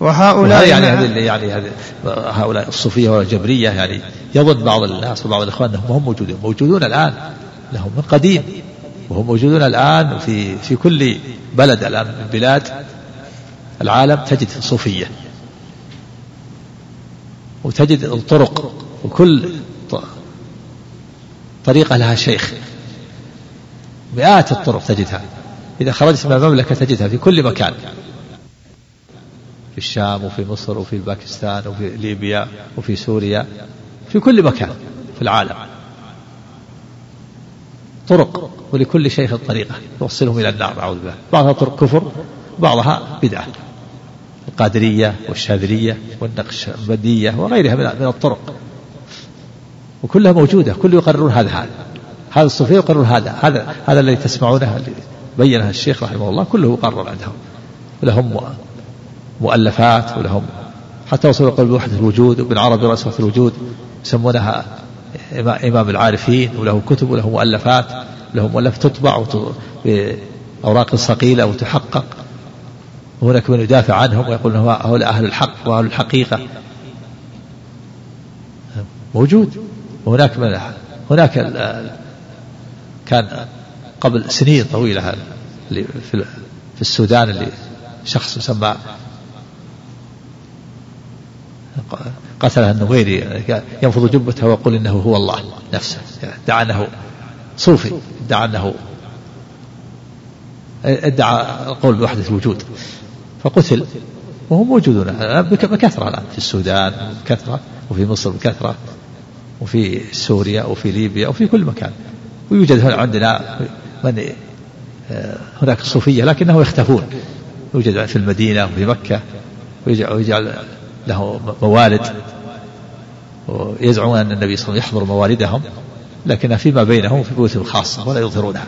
وهؤلاء
يعني هذه يعني هذه هؤلاء الصوفية والجبرية يعني يظن بعض الناس وبعض الإخوان أنهم هم موجودون موجودون الآن. لهم من قديم. وهم موجودون الآن في في كل بلد الآن من بلاد العالم تجد صوفية. وتجد الطرق. وكل طريقة لها شيخ. مئات الطرق تجدها. إذا خرجت من المملكة تجدها في كل مكان. في الشام وفي مصر وفي باكستان وفي ليبيا وفي سوريا. في كل مكان في العالم. طرق ولكل شيخ طريقة توصلهم إلى النار أعوذ بالله. بعضها طرق كفر بعضها بدعة. القادرية والشاذلية والنقشبندية وغيرها من الطرق. وكلها موجودة كل يقررون هذا هذا هذا الصوفية يقررون هذا هذا هذا الذي تسمعونه اللي بينها الشيخ رحمه الله كله يقرر عندهم ولهم مؤلفات ولهم حتى وصلوا قول بوحدة الوجود وابن عربي رأسه الوجود يسمونها إمام العارفين وله كتب وله مؤلفات له مؤلف تطبع بأوراق صقيلة وتحقق. وهناك من يدافع عنهم ويقول هؤلاء أهل الحق وأهل الحقيقة. موجود. وهناك من هناك كان قبل سنين طويلة اللي في السودان اللي شخص يسمى قتلها النويري ينفض جبته ويقول إنه هو الله نفسه ادعى انه صوفي ادعى انه ادعى القول بوحدة الوجود فقتل وهم موجودون بكثرة الآن في السودان بكثرة وفي مصر بكثرة وفي سوريا وفي ليبيا وفي كل مكان. ويوجد هنا عندنا من هناك صوفية لكنهم يختفون. يوجد في المدينة وفي مكة ويجعل له موالد. ويزعمون أن النبي صلى الله عليه وسلم يحضر موالدهم لكنها فيما بينهم في بيوتهم الخاصة ولا يظهرونها.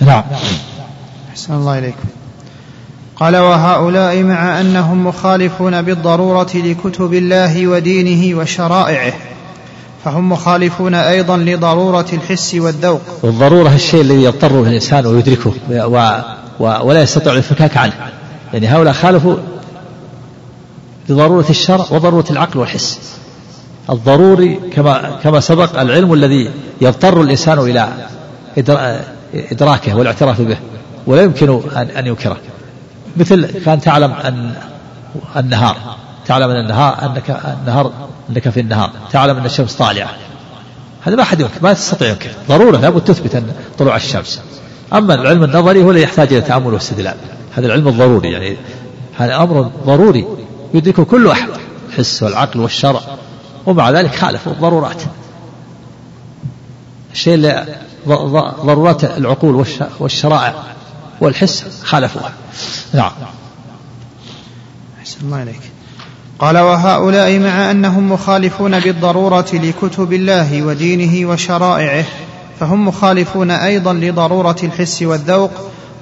نعم.
أحسن الله إليكم. قال وهؤلاء مع أنهم مخالفون بالضرورة لكتب الله ودينه وشرائعه. فهم مخالفون أيضا لضرورة الحس والذوق.
والضرورة الشيء الذي يضطر الإنسان ويدركه و و ولا يستطيع الانفكاك عنه. يعني هؤلاء خالفوا لضرورة الشرع وضرورة العقل والحس. الضروري كما كما سبق العلم الذي يضطر الإنسان إلى إدراكه والاعتراف به ولا يمكن أن ينكره. مثل كان تعلم أن النهار. تعلم أن النهار أنك النهار أنك في النهار. تعلم أن الشمس طالعة. هذا ما أحد يمكن ما تستطيع يمكن ضرورة لابد تثبت أن طلوع الشمس. أما العلم النظري هو الذي يحتاج إلى تأمل واستدلال. هذا العلم الضروري يعني هذا أمر ضروري يدركه كل أحد الحس والعقل والشرع. ومع ذلك خالفوا الضرورات. الشيء اللي ضرورات العقول والشرائع والحس خالفوها. نعم.
أحسن الله إليك. قال وهؤلاء مع أنهم مخالفون بالضرورة لكتب الله ودينه وشرائعه فهم مخالفون أيضا لضرورة الحس والذوق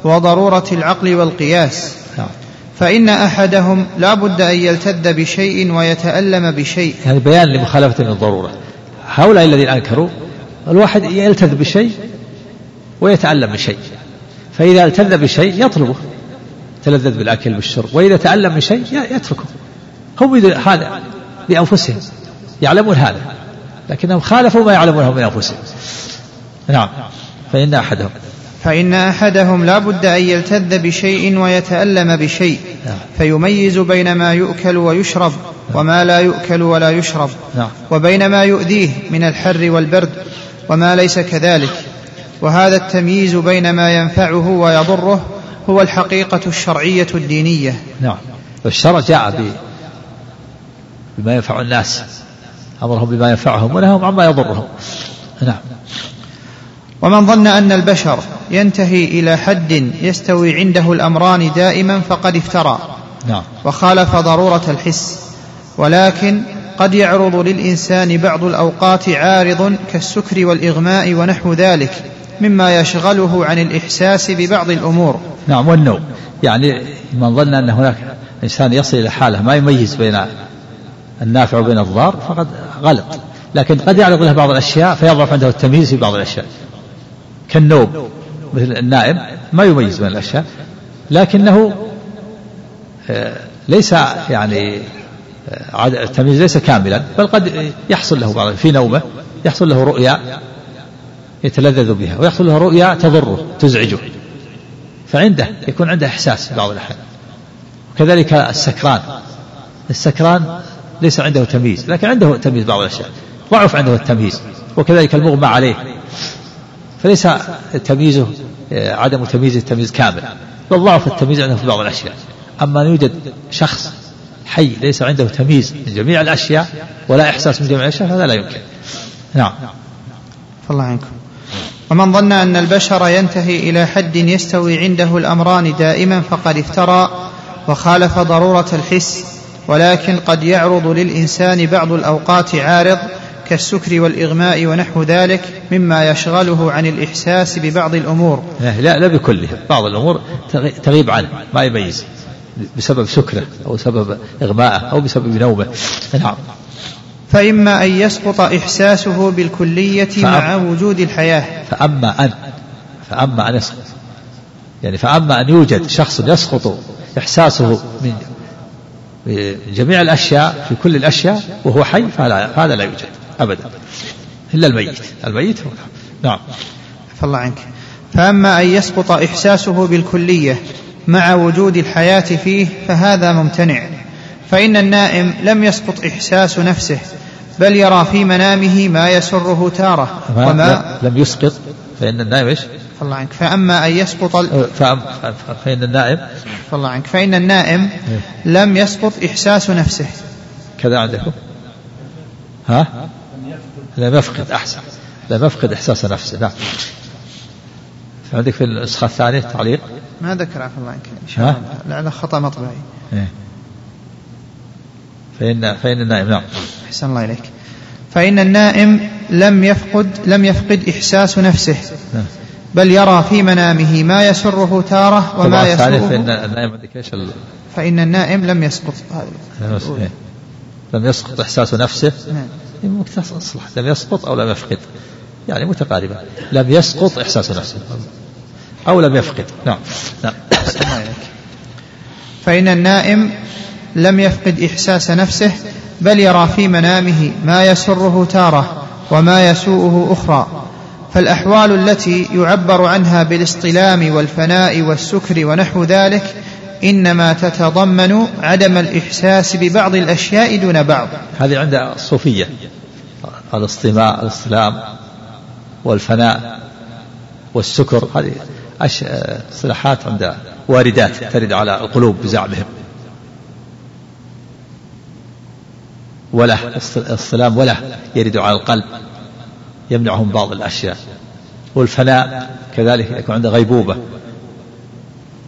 وضرورة العقل والقياس. نعم. فإن أحدهم لا بد أن يلتذ بشيء ويتألم بشيء.
هذا بيان لمخالفة الضرورة هؤلاء الذين أنكروا الواحد يلتذ بشيء ويتألم بشيء. فإذا التذ بشيء يطلبه. تلذذ بالأكل والشرب وإذا تعلم من شيء يتركه. هم هذا بأنفسهم يعلمون هذا لكنهم خالفوا ما يعلمونه من أنفسهم. نعم. فإن أحدهم.
فإن أحدهم لا بد أن يلتذ بشيء ويتألم بشيء نعم. فيميز بين ما يؤكل ويشرب وما لا يؤكل ولا يشرب نعم. وبين ما يؤذيه من الحر والبرد وما ليس كذلك. وهذا التمييز بين ما ينفعه ويضره هو الحقيقة الشرعية الدينية.
نعم. والشرع جاء بما ينفع الناس. أمرهم بما ينفعهم ونههم عما يضرهم. نعم.
ومن ظن أن البشر ينتهي إلى حد يستوي عنده الأمران دائما فقد افترى. نعم. وخالف ضرورة الحس. ولكن قد يعرض للإنسان بعض الأوقات عارض كالسكر والإغماء ونحو ذلك مما يشغله عن الإحساس ببعض الأمور.
نعم والنوم. يعني من ظن أن هناك إنسان يصل إلى حالة ما يميز بين النافع وبين الضار فقد غلط. لكن قد يعرض له بعض الأشياء فيضعف عنده التمييز في بعض الأشياء. كالنوم مثل النائم ما يميز بين الأشياء لكنه آه، ليس يعني آه، التمييز ليس كاملا بل قد يحصل له بعض في نومة يحصل له رؤيا يتلذذ بها ويحصل له رؤيا تضره تزعجه. فعنده يكون عنده إحساس في بعض الأحيان. كذلك السكران. السكران ليس عنده تمييز لكن عنده تمييز بعض الأشياء ضعف عنده التمييز وكذلك المغمى عليه. فليس تمييزه عدم تمييزه تمييز كامل بل ضعف التمييز عنده في بعض الأشياء. أما أن يوجد شخص حي ليس عنده تمييز من جميع الأشياء ولا إحساس من جميع الأشياء هذا لا يمكن. نعم.
الله عنكم. ومن ظن أن البشر ينتهي إلى حد يستوي عنده الأمران دائما فقد افترى وخالف ضرورة الحس. ولكن قد يعرض للإنسان بعض الأوقات عارض كالسكر والإغماء ونحو ذلك مما يشغله عن الإحساس ببعض الأمور.
لا لا بكله بعض الأمور تغيب عنه ما يميز. بسبب سكره أو سبب إغماءه أو بسبب نومه. نعم.
فإما أن يسقط إحساسه بالكلية مع وجود الحياة.
فأما أن فأما أن يسقط. يعني فأما أن يوجد شخص يسقط إحساسه من جميع الأشياء في كل الأشياء وهو حي فهذا لا يوجد أبدا. إلا الميت. الميت هو نعم.
فالله عنك. فأما أن يسقط إحساسه بالكلية مع وجود الحياة فيه فهذا ممتنع. فإن النائم لم يسقط إحساس نفسه بل يرى في منامه ما يسره تارة.
وما لم يسقط فإن النائم إيش؟
الله عنك. فأما أن يسقط ال...
فإن النائم؟
الله عنك. فإن النائم. لم يسقط إحساس نفسه.
كذا عندكم ها؟ لم يفقد أحسن. لم يفقد إحساس نفسه. نعم. عندك في النسخة الثانية تعليق
ما ذكر عفوا الله عنك. إن شاء الله. لعل خطأ مطبعي إيه؟
فإن فإن النائم نعم.
أحسن الله إليك. فإن النائم لم يفقد لم يفقد إحساس نفسه. نعم. بل يرى في منامه ما يسره تارة وما يسره
فإن النائم عندك إيش
فإن النائم لم يسقط
إيه. لم يسقط إحساس نفسه. نعم. تصلح لم يسقط أو لم يفقد. يعني متقاربة. لم يسقط إحساس نفسه. أو لم يفقد. نعم. نعم.
فإن النائم لم يفقد إحساس نفسه بل يرى في منامه ما يسره تارة وما يسوءه أخرى. فالأحوال التي يعبر عنها بالاصطلام والفناء والسكر ونحو ذلك إنما تتضمن عدم الإحساس ببعض الأشياء دون بعض.
هذه عند الصوفية الاصطماء الاصطلام والفناء والسكر هذه اصطلاحات عند واردات ترد على القلوب بزعمهم. وله الصلام وله يرد على القلب. يمنعهم بعض الأشياء. والفناء كذلك يكون عنده غيبوبة.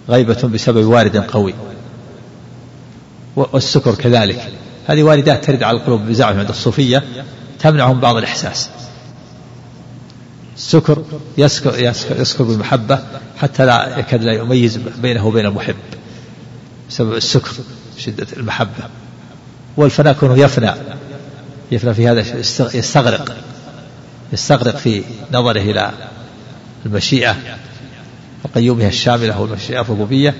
غيبة بسبب وارد قوي. والسكر كذلك. هذه واردات ترد على القلوب بزعم عند الصوفية تمنعهم بعض الإحساس. السكر يسكر, يسكر, يسكر بالمحبة حتى لا يكاد لا يميز بينه وبين المحب بسبب السكر شدة المحبة. والفناء كونه يفنى. يفنى في هذا يستغرق. يستغرق في نظره إلى المشيئة وقيومها الشاملة والمشيئة الربوبية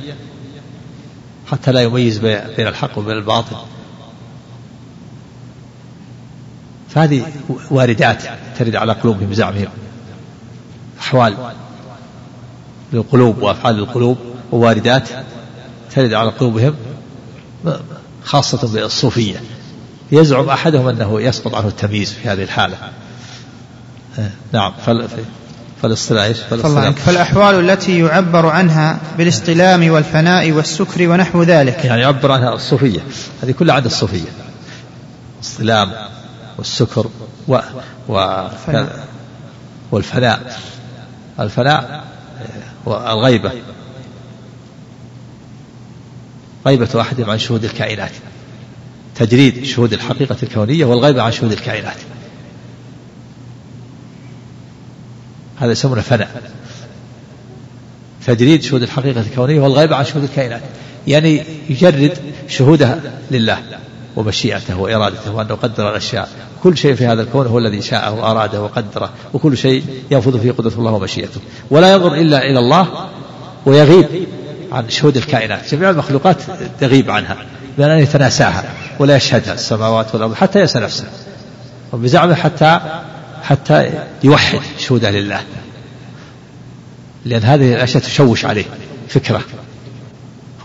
حتى لا يميز بين الحق وبين الباطل. فهذه واردات ترد على قلوبهم بزعمهم أحوال للقلوب وأفعال القلوب وواردات ترد على قلوبهم خاصة بالصوفية. يزعم أحدهم أنه يسقط عنه التمييز في هذه الحالة. نعم فالاصطلاح
فالاصطلاح. فالأحوال التي يعبر عنها بالاصطلام والفناء والسكر ونحو ذلك.
يعني يعبر عنها الصوفية. هذه كلها عند الصوفية. الاصطلام والسكر و, و والفناء. الفناء والغيبة غيبة أحدهم عن شهود الكائنات. تجريد شهود الحقيقة الكونية والغيب عن شهود الكائنات. هذا يسمونه فناء تجريد شهود الحقيقة الكونية والغيب عن شهود الكائنات. يعني يجرد شهودها لله ومشيئته وإرادته وأنه قدر الأشياء. كل شيء في هذا الكون هو الذي شاءه وأراده وقدره. وكل شيء ينفذ فيه قدرة الله ومشيئته. ولا ينظر إلا إلى الله ويغيب عن شهود الكائنات. جميع المخلوقات تغيب عنها. بأن يتناساها ولا يشهدها السماوات والأرض حتى ينسى نفسه. وبزعمه حتى حتى يوحد شهودة لله. لأن هذه الأشياء تشوش عليه فكرة.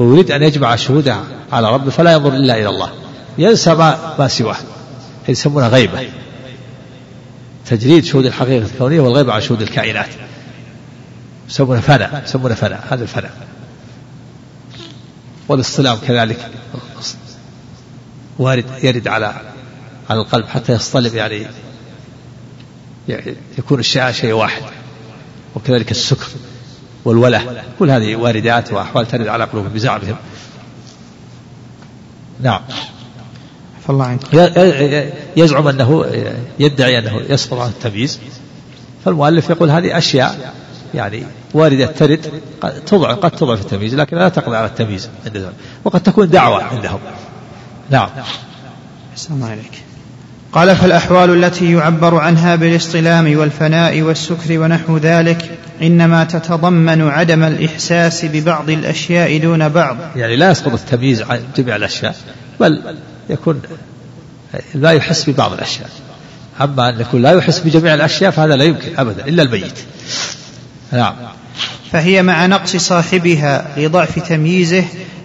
هو يريد أن يجمع شهودة على ربه فلا ينظر إلا إلى الله. ينسى ما, ما سواه. يسمونها غيبة. تجريد شهود الحقيقة الكونية والغيبة عن شهود الكائنات. يسمونه فناء يسمونه فناء. هذا الفناء. والاصطلام كذلك. وارد يرد على على القلب حتى يصطلب يعني يكون الشيء شيء واحد. وكذلك السكر والوله كل هذه واردات وأحوال ترد على قلوبهم بزعمهم. نعم.
الله عنك.
يزعم أنه يدعي أنه يسقط عن التمييز. فالمؤلف يقول هذه أشياء يعني واردة ترد قد تضعف قد تضعف التمييز لكن لا تقضي على التمييز عندهم وقد تكون دعوة عندهم. نعم.
السلام عليك. قال فالأحوال التي يعبر عنها بالاصطلام والفناء والسكر ونحو ذلك إنما تتضمن عدم الإحساس ببعض الأشياء دون بعض.
يعني لا يسقط التمييز عن جميع الأشياء بل يكون لا يحس ببعض الأشياء. أما أن يكون لا يحس بجميع الأشياء فهذا لا يمكن أبدا إلا الميت نعم.
فهي مع نقص صاحبها لضعف تمييزه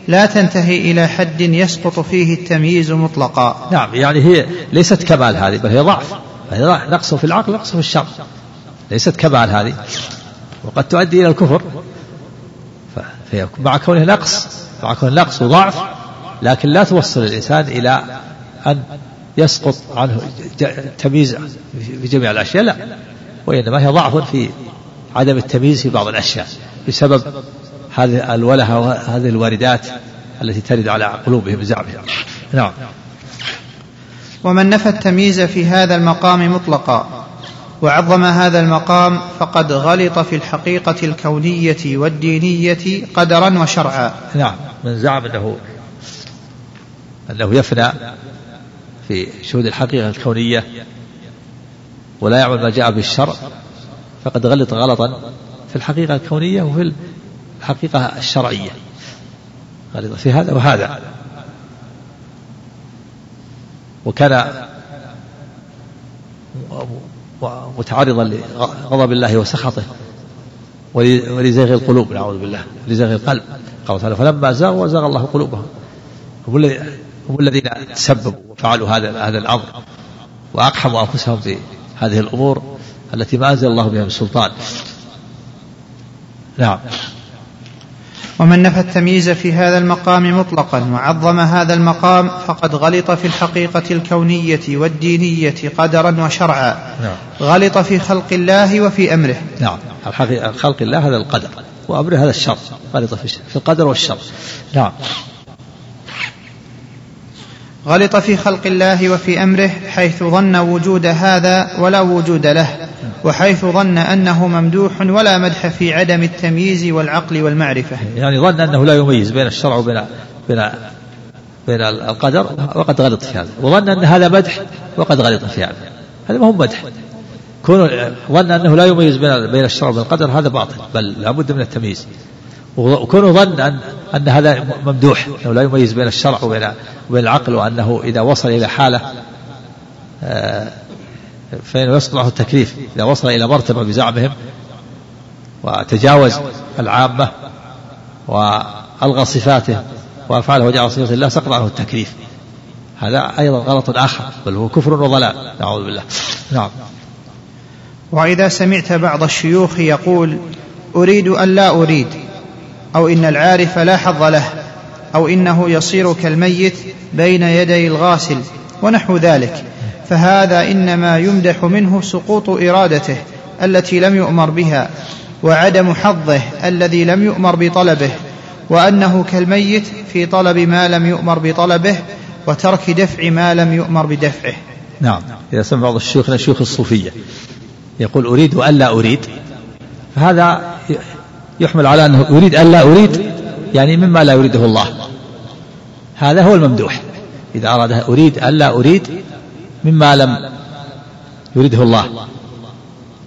لا تنتهي إلى حد يسقط فيه التمييز مطلقا.
نعم يعني هي ليست كمال هذه بل هي ضعف هي نقص في العقل نقص في الشر ليست كمال هذه. وقد تؤدي إلى الكفر مع كونه نقص مع كونه نقص وضعف لكن لا توصل الإنسان إلى أن يسقط عنه تمييز في جميع الأشياء لا وإنما هي ضعف في عدم التمييز في بعض الأشياء بسبب هذه الوله وهذه الواردات التي ترد على قلوبهم بزعمهم نعم.
ومن نفى التمييز في هذا المقام مطلقا وعظم هذا المقام فقد غلط في الحقيقة الكونية والدينية قدرا وشرعا.
نعم. من زعم أنه أنه يفنى في شهود الحقيقة الكونية ولا يعمل ما جاء بالشرع فقد غلط غلطا في الحقيقة الكونية وفي الحقيقة الشرعية. غلط في هذا وهذا. وكان متعرضا لغضب الله وسخطه ولزيغ القلوب نعوذ بالله ولزيغ القلب. قال تعالى فلما زاغوا وزاغ الله قلوبهم. هم الذين تسببوا وفعلوا هذا هذا الأمر وأقحموا أنفسهم في هذه الأمور. التي ما أنزل الله بها من سلطان نعم.
ومن نفى التمييز في هذا المقام مطلقا وعظم هذا المقام فقد غلط في الحقيقة الكونية والدينية قدرا وشرعا. نعم. غلط في خلق الله وفي أمره.
نعم. خلق الله هذا القدر وأمره هذا الشر. غلط في القدر والشر. نعم.
غلط في خلق الله وفي أمره حيث ظن وجود هذا ولا وجود له. وحيث ظن أنه ممدوح ولا مدح في عدم التمييز والعقل والمعرفة.
يعني ظن أنه لا يميز بين الشرع وبين بين بين القدر وقد غلط في هذا. وظن أن هذا مدح وقد غلط في هذا. هذا ما هو مدح. كون ظن أنه لا يميز بين بين الشرع وبين القدر هذا باطل بل لابد من التمييز. وكونه ظن أن أن هذا ممدوح أنه لا يميز بين الشرع وبين وبين العقل وأنه إذا وصل إلى حالة آه، فإنه عنه التكليف إذا وصل إلى مرتبة بزعمهم وتجاوز العامة وألغى صفاته وأفعاله وجعل صفة الله سقط عنه التكليف. هذا أيضا غلط آخر بل هو كفر وضلال. نعوذ بالله. نعم.
وإذا سمعت بعض الشيوخ يقول أريد أن لا أريد أو إن العارف لا حظ له أو إنه يصير كالميت بين يدي الغاسل ونحو ذلك. فهذا إنما يمدح منه سقوط إرادته التي لم يؤمر بها وعدم حظه الذي لم يؤمر بطلبه وأنه كالميت في طلب ما لم يؤمر بطلبه وترك دفع ما لم يؤمر بدفعه.
نعم. إذا سمع بعض الشيوخ الشيوخ الصوفية يقول أريد ألا أريد فهذا يحمل على أنه أريد ألا أريد يعني مما لا يريده الله. هذا هو الممدوح. إذا أراد أريد ألا أريد مما لم يريده الله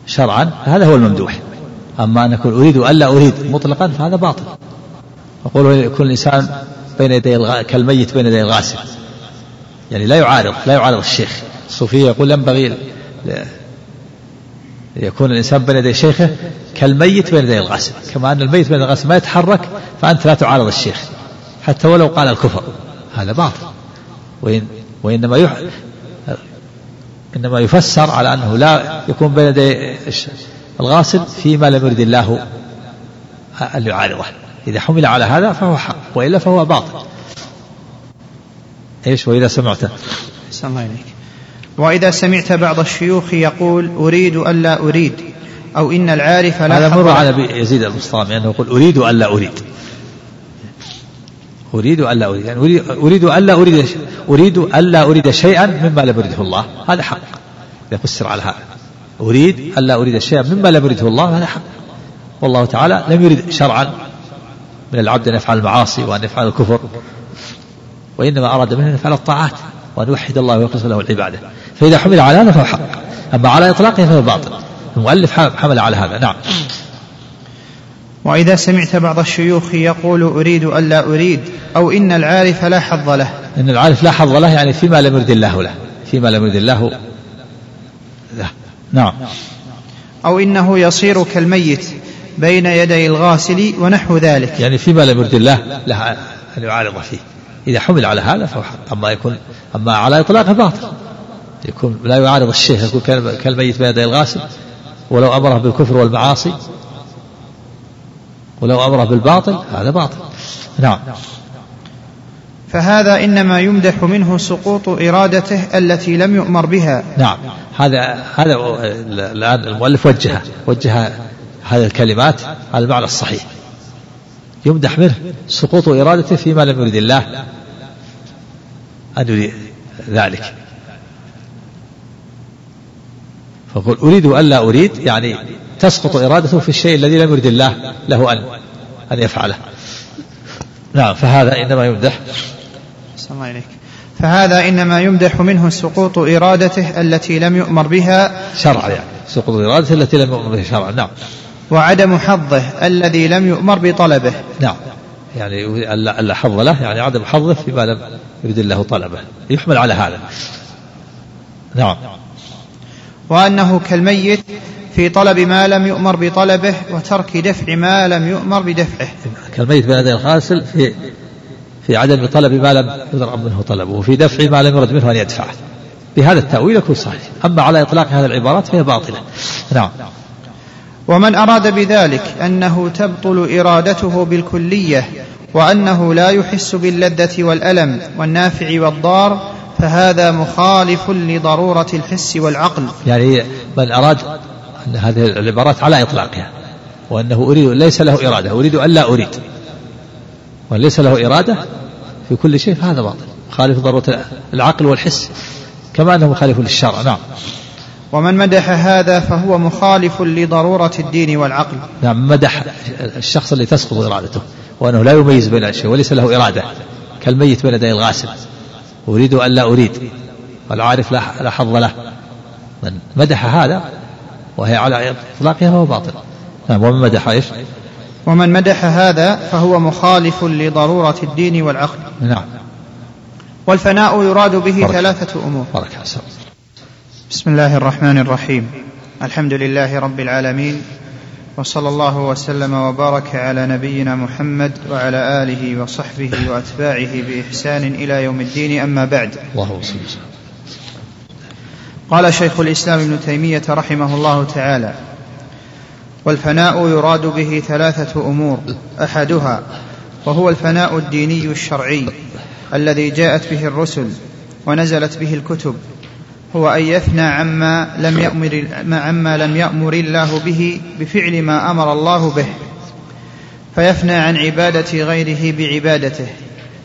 شرعا هذا هو الممدوح. أما أن أكون أريد ألا أريد مطلقا فهذا باطل. يقول يكون الإنسان بين يدي الغ... كالميت بين يدي الغاسل. يعني لا يعارض لا يعارض الشيخ. الصوفية يقول ينبغي ل... يكون الإنسان بين يدي شيخه كالميت بين يدي الغاسل. كما أن الميت بين الغاسل ما يتحرك فأنت لا تعارض الشيخ. حتى ولو قال الكفر هذا باطل. وإن وإنما يح... إنما يفسر على أنه لا يكون بين يدي الغاسل فيما لم يرد الله أن يعارضه إذا حمل على هذا فهو حق وإلا فهو باطل. إيش؟ وإذا
الله إليك وإذا سمعت بعض الشيوخ يقول أريد ألا أريد أو إن العارف لا
هذا مر على يزيد البسطامي أنه يقول أريد ألا أريد. أريد ألا أريد يعني أريد ألا أريد أريد ألا أريد شيئا مما لم يرده الله. هذا حق. إذا فسر على هذا. أريد ألا أريد شيئا مما لم يرده الله هذا حق. والله تعالى لم يرد شرعا من العبد أن يفعل المعاصي وأن يفعل الكفر وإنما أراد منه أن يفعل الطاعات وأن يوحد الله ويخلص له العبادة. فإذا حمل على هذا فهو حق. أما على إطلاقه فهو باطل. المؤلف حمل على هذا. نعم.
وإذا سمعت بعض الشيوخ يقول أريد ألا أريد أو إن العارف لا حظ له.
إن العارف لا حظ له يعني فيما لم يرد الله له. فيما لم يرد الله له. نعم.
أو إنه يصير كالميت بين يدي الغاسل ونحو ذلك.
يعني فيما لم يرد الله له أن يعارض فيه. إذا حمل على هذا فهو حق. أما يكون أما على إطلاقه باطل يكون لا يعارض الشيخ يكون كالميت بين يدي الغاسل. ولو أمره بالكفر والمعاصي. ولو أمره بالباطل هذا باطل. نعم.
فهذا إنما يمدح منه سقوط إرادته التي لم يؤمر بها.
نعم. هذا هذا الآن المؤلف وجه وجه هذه الكلمات على المعنى الصحيح. يمدح منه سقوط إرادته فيما لم يرد الله. أن يريد ذلك. فقل أريد ألا أريد يعني تسقط إرادته في الشيء الذي لم يرد الله له أن أن يفعله. نعم فهذا إنما يمدح.
الله إليك. فهذا إنما يمدح منه سقوط إرادته التي لم يؤمر بها.
شرعا يعني سقوط إرادته التي لم يؤمر بها شرعا نعم.
وعدم حظه الذي لم يؤمر بطلبه.
نعم يعني ألا حظ له يعني عدم حظه فيما لم يرد الله طلبه. يحمل على هذا. نعم.
وأنه كالميت في طلب ما لم يؤمر بطلبه وترك دفع ما لم يؤمر بدفعه.
كالميت بين يدي الغاسل في في عدم طلب ما لم يضرب منه طلبه وفي دفع ما لم يرد منه أن يدفعه. بهذا التأويل يكون صحيح. أما على إطلاق هذه العبارات فهي باطلة. نعم.
ومن أراد بذلك أنه تبطل إرادته بالكلية وأنه لا يحس باللذة والألم والنافع والضار فهذا مخالف لضرورة الحس والعقل.
يعني من أراد أن هذه العبارات على إطلاقها وأنه أريد ليس له إرادة أريد أن لا أريد. وليس له إرادة في كل شيء فهذا باطل. خالف ضرورة العقل والحس كما أنه مخالف للشرع. نعم.
ومن مدح هذا فهو مخالف لضرورة الدين والعقل.
نعم مدح الشخص اللي تسقط إرادته وأنه لا يميز بين الشيء وليس له إرادة كالميت بين يدي الغاسل. أريد أن لا أريد. والعارف لا حظ له. من مدح هذا وهي على إطلاقها فهو باطل. نعم ومن مدح إيش؟
ومن مدح هذا فهو مخالف لضرورة الدين والعقل.
نعم.
والفناء يراد به بركة. ثلاثة أمور.
بركة
بسم الله الرحمن الرحيم. الحمد لله رب العالمين وصلى الله وسلم وبارك على نبينا محمد وعلى آله وصحبه وأتباعه بإحسان إلى يوم الدين أما بعد.
الله
قال شيخ الإسلام ابن تيمية رحمه الله تعالى والفناء يراد به ثلاثة أمور أحدها وهو الفناء الديني الشرعي الذي جاءت به الرسل ونزلت به الكتب هو أن يفنى عما لم يأمر عما لم يأمر الله به بفعل ما أمر الله به فيفنى عن عبادة غيره بعبادته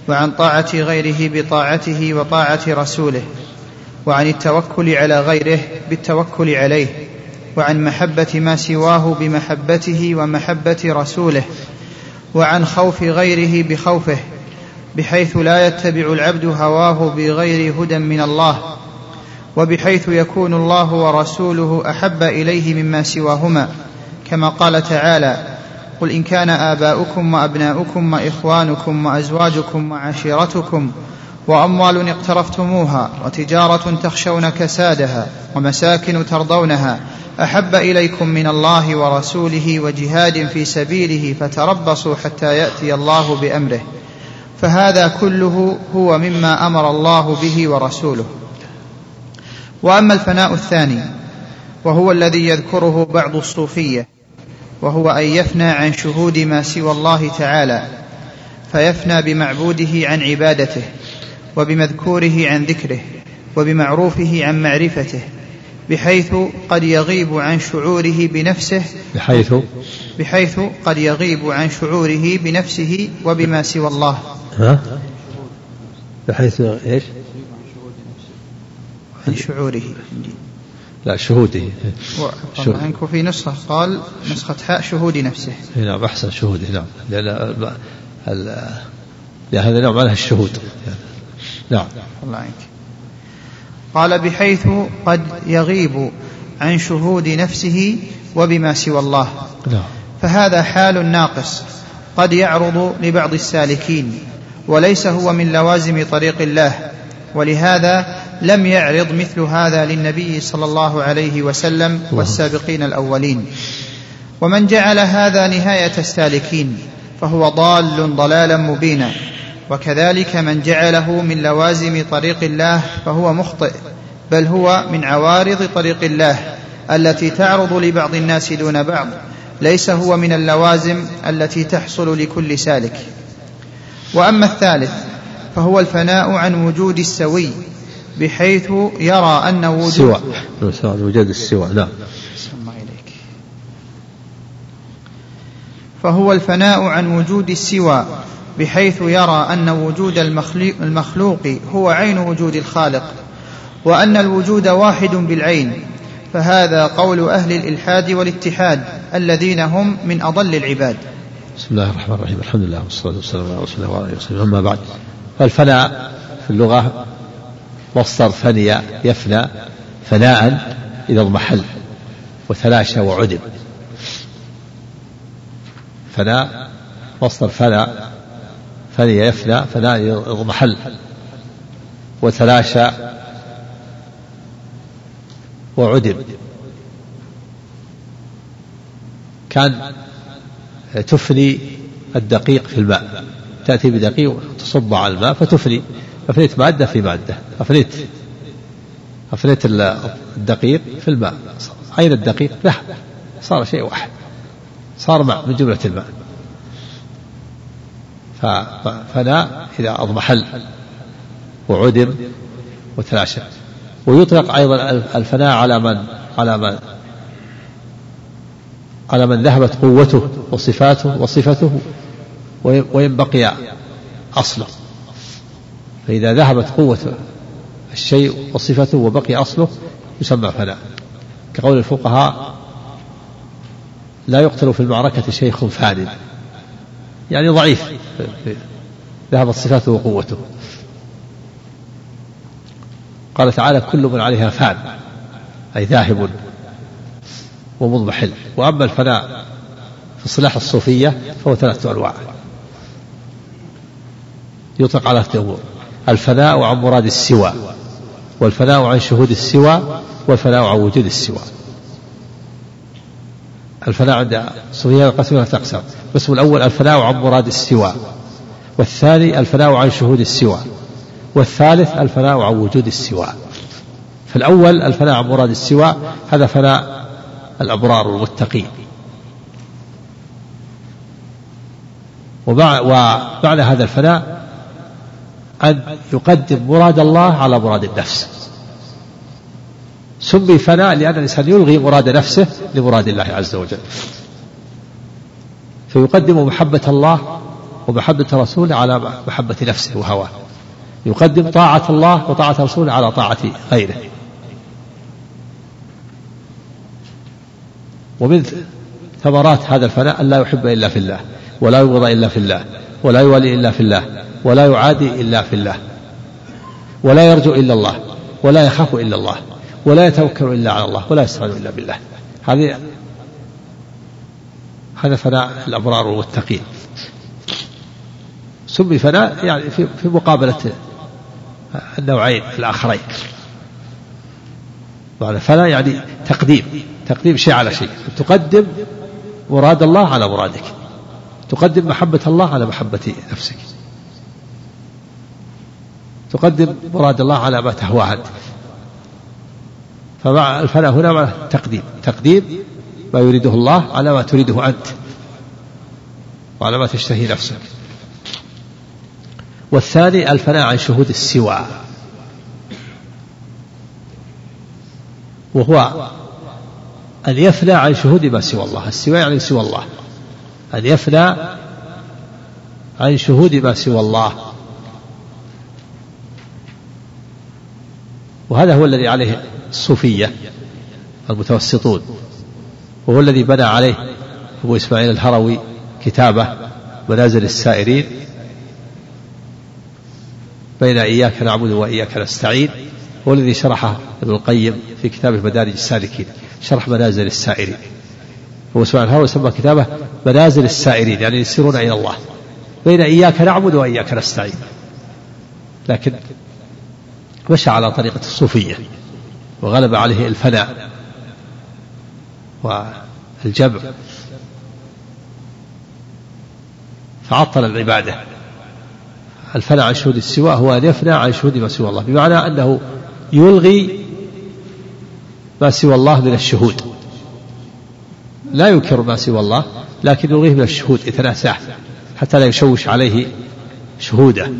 وعن طاعة غيره بطاعته وطاعة رسوله. وعن التوكل على غيره بالتوكل عليه وعن محبة ما سواه بمحبته ومحبة رسوله وعن خوف غيره بخوفه بحيث لا يتبع العبد هواه بغير هدى من الله وبحيث يكون الله ورسوله أحب إليه مما سواهما. كما قال تعالى قل إن كان آباؤكم وأبناؤكم وإخوانكم وأزواجكم وعشيرتكم وأموال اقترفتموها وتجارة تخشون كسادها ومساكن ترضونها أحب إليكم من الله ورسوله وجهاد في سبيله فتربصوا حتى يأتي الله بأمره. فهذا كله هو مما أمر الله به ورسوله. وأما الفناء الثاني وهو الذي يذكره بعض الصوفية وهو أن يفنى عن شهود ما سوى الله تعالى فيفنى بمعبوده عن عبادته. وبمذكوره عن ذكره وبمعروفه عن معرفته بحيث قد يغيب عن شعوره بنفسه
بحيث
بحيث قد يغيب عن شعوره بنفسه وبما سوى الله.
ها؟ بحيث إيش؟
عن شعوره.
لا شهوده.
عنك في نسخة قال نسخة حاء شهود نفسه.
نعم أحسن شهوده نعم. لأن لأن هذا نوع معناها الشهود. نعم. الله عنك.
قال بحيث قد يغيب عن شهود نفسه وبما سوى الله. نعم. فهذا حال ناقص قد يعرض لبعض السالكين وليس هو من لوازم طريق الله. ولهذا لم يعرض مثل هذا للنبي صلى الله عليه وسلم والسابقين الأولين. ومن جعل هذا نهاية السالكين فهو ضال ضلالا مبينا. وكذلك من جعله من لوازم طريق الله فهو مخطئ بل هو من عوارض طريق الله التي تعرض لبعض الناس دون بعض ليس هو من اللوازم التي تحصل لكل سالك. وأما الثالث فهو الفناء عن وجود السوي بحيث يرى أن وجود
سوى. وجود السوى نعم.
فهو الفناء عن وجود السوى بحيث يرى أن وجود المخلوق هو عين وجود الخالق وأن الوجود واحد بالعين. فهذا قول أهل الإلحاد والاتحاد الذين هم من أضل العباد.
بسم الله الرحمن الرحيم. الحمد لله والصلاة والسلام على رسول الله وعلى آله وصحبه أما بعد. فالفناء في اللغة مصدر فني يفنى فناء إذا اضمحل وتلاشى وعدم. فناء مصدر فنى فني يفنى فناء اضمحل وتلاشى وعدم. كان تفني الدقيق في الماء. تأتي بدقيق تصب على الماء فتفني أفنيت مادة في مادة. أفنيت أفنيت الدقيق في الماء. أين الدقيق؟ ذهب صار شيء واحد. صار ماء من جملة الماء. فناء إذا أضمحل. وعدم وتلاشى. ويطلق أيضا الفناء على من؟ على من؟ على من ذهبت قوته وصفاته وصفته وإن بقي أصله. فإذا ذهبت قوة الشيء وصفته وبقي أصله يسمى فناء. كقول الفقهاء لا يقتل في المعركة شيخ فان يعني ضعيف ذهبت صفاته وقوته. قال تعالى كل من عليها فان أي ذاهب ومضمحل. وأما الفناء في صلاح الصوفية فهو ثلاثة أنواع. يطلق على أمور الفناء عن مراد السوى والفناء عن شهود السوى والفناء عن وجود السوى. الفناء عند ينقسم ثلاثة أقسام القسم الأول الفناء عن مراد السوى. والثاني الفناء عن شهود السوى. والثالث الفناء عن وجود السوى. فالأول الفناء عن مراد السوى هذا فناء الأبرار والمتقين ومعنى هذا الفناء أن يقدم مراد الله على مراد النفس. سمي فناء لأن الإنسان يلغي مراد نفسه لمراد الله عز وجل. فيقدم محبة الله ومحبة رسوله على محبة نفسه وهواه. يقدم طاعة الله وطاعة رسوله على طاعة غيره. ومن ثمرات هذا الفناء أن لا يحب إلا في الله ولا يبغض إلا في الله ولا يوالي إلا في الله ولا يعادي إلا في الله ولا يرجو إلا الله ولا يخاف إلا الله. ولا يتوكل إلا على الله ولا يستعين إلا بالله. هذه هذا فناء الأبرار والمتقين سمي فناء يعني في في مقابلة النوعين الآخرين. معنى فناء يعني تقديم تقديم شيء على شيء. تقدم مراد الله على مرادك. تقدم محبة الله على محبة نفسك. تقدم مراد الله على ما تهواه أنت فمع الفناء هنا مع تقديم. تقديم ما يريده الله على ما تريده أنت وعلى ما تشتهي نفسك. والثاني الفناء عن شهود السوى. وهو أن يفنى عن شهود ما سوى الله. السوى يعني سوى الله. أن يفنى عن شهود ما سوى الله. وهذا هو الذي عليه الصوفية المتوسطون. وهو الذي بنى عليه أبو إسماعيل الهروي كتابه منازل السائرين بين إياك نعبد وإياك نستعين. هو الذي شرحه ابن القيم في كتابه مدارج السالكين شرح منازل السائرين. هو إسماعيل الهروي سمى كتابه منازل السائرين يعني يسيرون إلى الله. بين إياك نعبد وإياك نستعين. لكن مشى على طريقة الصوفية. وغلب عليه الفناء والجمع فعطل العبادة. الفناء عن شهود السواء هو أن يفنى عن شهود ما سوى الله بمعنى أنه يلغي ما سوى الله من الشهود. لا ينكر ما سوى الله لكن يلغيه من الشهود يتناساه حتى لا يشوش عليه شهوده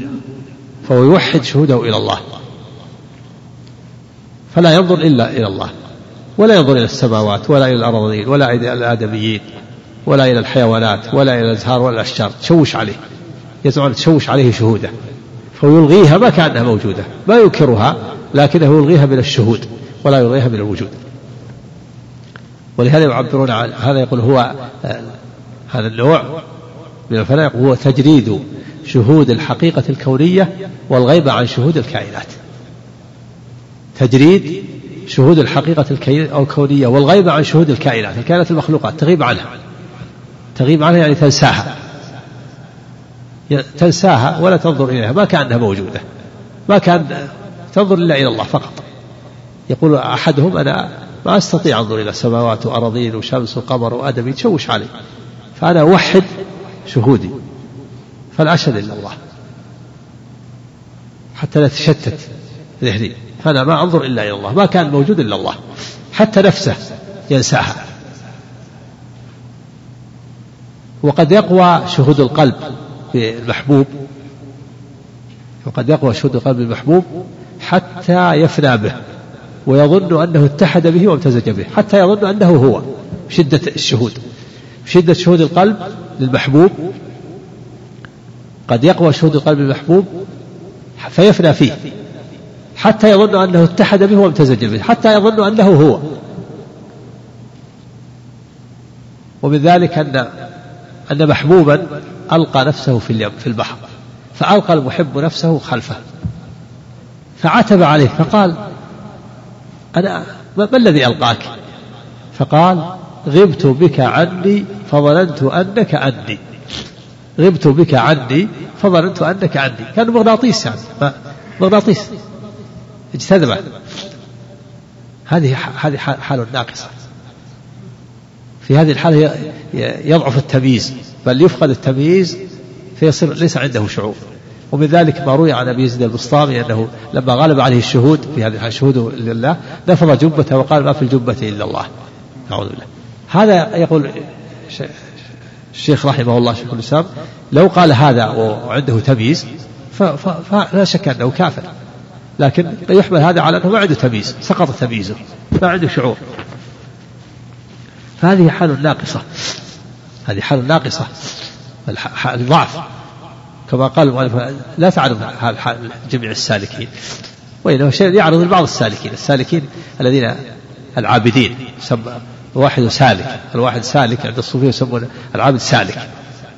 فهو يوحد شهوده إلى الله. فلا ينظر إلا إلى الله ولا ينظر إلى السماوات ولا إلى الأراضين ولا إلى الآدميين ولا إلى الحيوانات ولا إلى الأزهار ولا الأشجار تشوش عليه يزعم تشوش عليه شهودة فيلغيها ما كأنها موجودة ما ينكرها لكنه يلغيها من الشهود ولا يلغيها من الوجود. ولهذا يعبرون عن هذا يقول هو هذا النوع من الفناء هو تجريد شهود الحقيقة الكونية والغيبة عن شهود الكائنات. تجريد شهود الحقيقة الكونية والغيبة عن شهود الكائنات. الكائنات المخلوقات. تغيب عنها. تغيب عنها يعني تنساها. تنساها ولا تنظر إليها. ما كأنها موجودة. ما كان تنظر إلا إلى الله فقط. يقول أحدهم أنا ما أستطيع أنظر إلى سماوات وأراضين وشمس وقمر وآدم. يتشوش علي. فأنا أوحد شهودي. فلا أشهد إلا الله. حتى لا تشتت ذهني. فأنا ما أنظر إلا إلى الله ما كان موجود إلا الله حتى نفسه ينساها. وقد يقوى شهود القلب بالمحبوب وقد يقوى شهود القلب بالمحبوب حتى يفنى به ويظن أنه اتحد به وامتزج به حتى يظن أنه هو شدة الشهود. شدة شهود القلب للمحبوب قد يقوى شهود القلب المحبوب فيفنى فيه. حتى يظن أنه اتحد به وامتزج به حتى يظن أنه هو. ومن ذلك أن أن محبوبا ألقى نفسه في اليم في البحر فألقى المحب نفسه خلفه. فعتب عليه فقال أنا ما الذي ألقاك؟ فقال غبت بك عني فظننت أنك عني غبت بك عني فظننت أنك عني كان مغناطيس يعني مغناطيس. اجتذبه هذه هذه حال ناقصة. في هذه الحالة يضعف التمييز. بل يفقد التمييز فيصير ليس عنده شعور. ومن ذلك ما روي عن أبي يزيد البسطامي أنه لما غلب عليه الشهود في هذه الشهود لله نفض جبته وقال ما في الجبة إلا الله. نعوذ بالله. هذا يقول الشيخ رحمه الله شيخ الاسلام لو قال هذا وعنده تمييز فلا شك أنه كافر. لكن يحمل هذا على أنه ما عنده تمييز سقط تمييزه ما عنده شعور. فهذه حال ناقصة هذه حال ناقصة الضعف. كما قال المؤلف لا تعرض جميع السالكين وإنما شيء يعرض لبعض السالكين السالكين الذين العابدين الواحد سالك الواحد سالك عند الصوفية يسمون العابد سالك.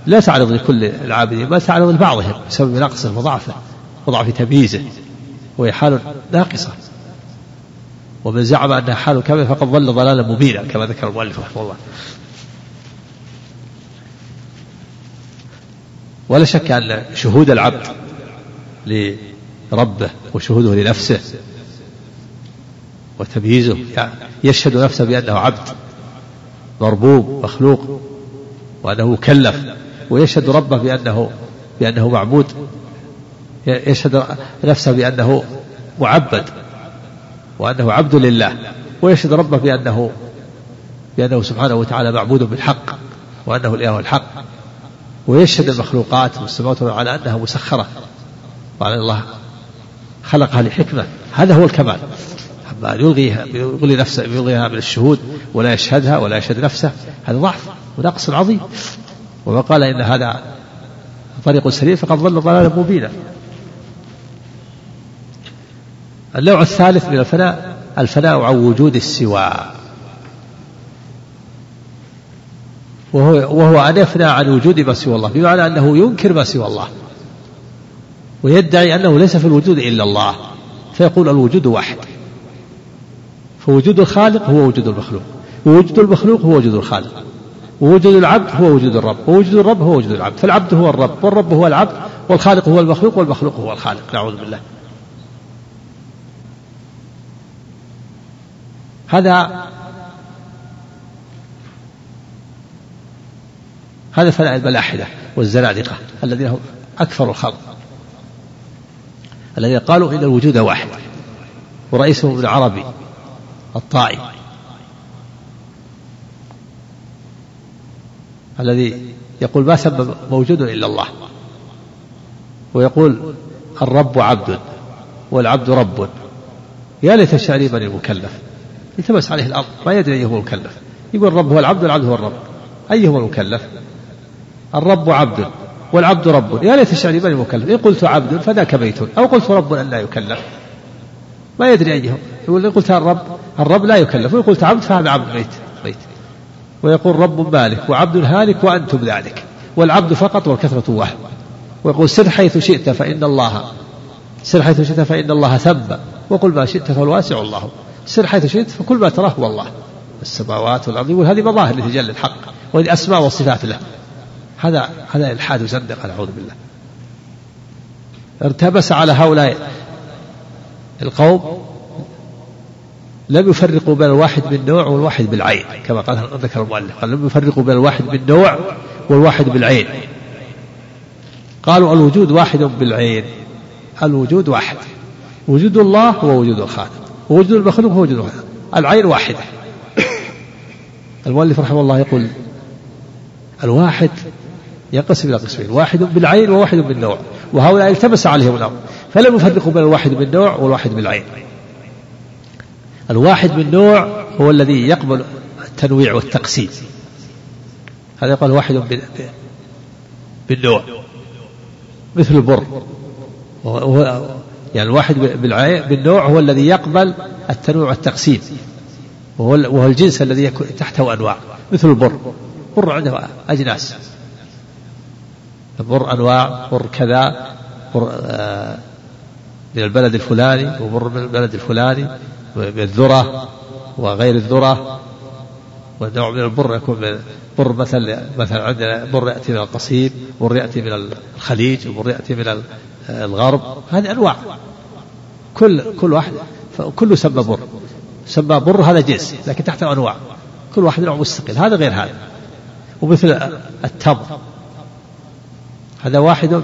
لا تعرض لكل العابدين بل تعرض لبعضهم بسبب نقصه وضعفه وضعف تمييزه. وهي حال ناقصة. ومن زعم أنها حال كاملة فقد ضل ضلالا مبينا كما ذكر المؤلف رحمه الله. ولا شك أن شهود العبد لربه وشهوده لنفسه وتمييزه يعني يشهد نفسه بأنه عبد مربوب مخلوق وأنه مكلف ويشهد ربه بأنه بأنه معبود. يشهد نفسه بأنه معبد وأنه عبد لله ويشهد ربه بأنه بأنه سبحانه وتعالى معبود بالحق وأنه الإله الحق ويشهد المخلوقات والسماوات على أنها مسخرة وعلى الله خلقها لحكمة. هذا هو الكمال. أما أن يلغيها يلغي نفسه يلغيها من الشهود ولا يشهدها ولا يشهد نفسه هذا ضعف ونقص عظيم. ومن قال إن هذا طريق سليم فقد ضل ضلالا مبينا. النوع الثالث من الفناء الفناء عن وجود السوى. وهو, وهو أن يفنى عن وجود ما سوى الله بمعنى أنه ينكر ما سوى الله ويدعي أنه ليس في الوجود إلا الله فيقول الوجود واحد. فوجود الخالق هو وجود المخلوق ووجود المخلوق هو وجود الخالق ووجود العبد هو وجود الرب ووجود الرب هو وجود العبد فالعبد هو الرب والرب هو العبد والخالق هو المخلوق والمخلوق هو الخالق نعوذ بالله. هذا هذا فناء الملاحدة والزنادقة الذين هم أكثر الخلق الذين قالوا إن الوجود واحد ورئيسهم ابن عربي الطائي الذي يقول ما ثم موجود إلا الله ويقول الرب عبد والعبد رب يا ليت الشعري من المكلف. التبس عليه الأرض ما يدري أيهما المكلف يقول الرب هو العبد والعبد هو الرب. أيهما المكلف الرب عبد والعبد رب. يا ليت الشعري من المكلف إن قلت عبد فذاك بيت أو قلت رب أن لا يكلف. ما يدري أيهم يقول إن قلت الرب الرب لا يكلف. وإن قلت عبد فهذا عبد بيت بيت. ويقول رب مالك وعبد هالك وأنتم ذلك. والعبد فقط والكثرة وهم ويقول سر حيث شئت فإن الله سر حيث شئت فإن الله ثم. وقل ما شئت فالواسع الله. سر حيث شئت فكل ما تراه هو الله. السماوات والأرض يقول هذه مظاهر لتجلي الحق وهذه أسماء وصفات له. هذا هذا إلحاد زندقة نعوذ بالله. ارتبس على هؤلاء القوم لم يفرقوا بين الواحد بالنوع والواحد بالعين كما قال ذكر المؤلف قال لم يفرقوا بين الواحد بالنوع والواحد بالعين. قالوا الوجود واحد بالعين الوجود واحد. وجود الله هو وجود الخالق. ووجود المخلوق هو وجود العين واحدة. المؤلف رحمه الله يقول الواحد ينقسم إلى قسمين واحد بالعين وواحد بالنوع وهؤلاء التبس عليهم الأمر فلم يفرقوا بين الواحد بالنوع والواحد بالعين. الواحد بالنوع هو الذي يقبل التنويع والتقسيم. هذا يقال واحد بالنوع. مثل البر. يعني الواحد بالنوع هو الذي يقبل التنويع والتقسيم. وهو الجنس الذي يكون تحته أنواع مثل البر. بر عنده أجناس. بر أنواع بر كذا بر آه، من البلد الفلاني وبر من البلد الفلاني بالذرة وغير الذرة. ونوع من البر يكون من بر مثلا مثلا عندنا بر يأتي من القصيم بر يأتي من الخليج وبر يأتي من الغرب هذه أنواع. كل كل واحد كله سمى بر. سمى بر هذا جنس لكن تحته أنواع. كل واحد نوع مستقل هذا غير هذا. ومثل التمر هذا واحد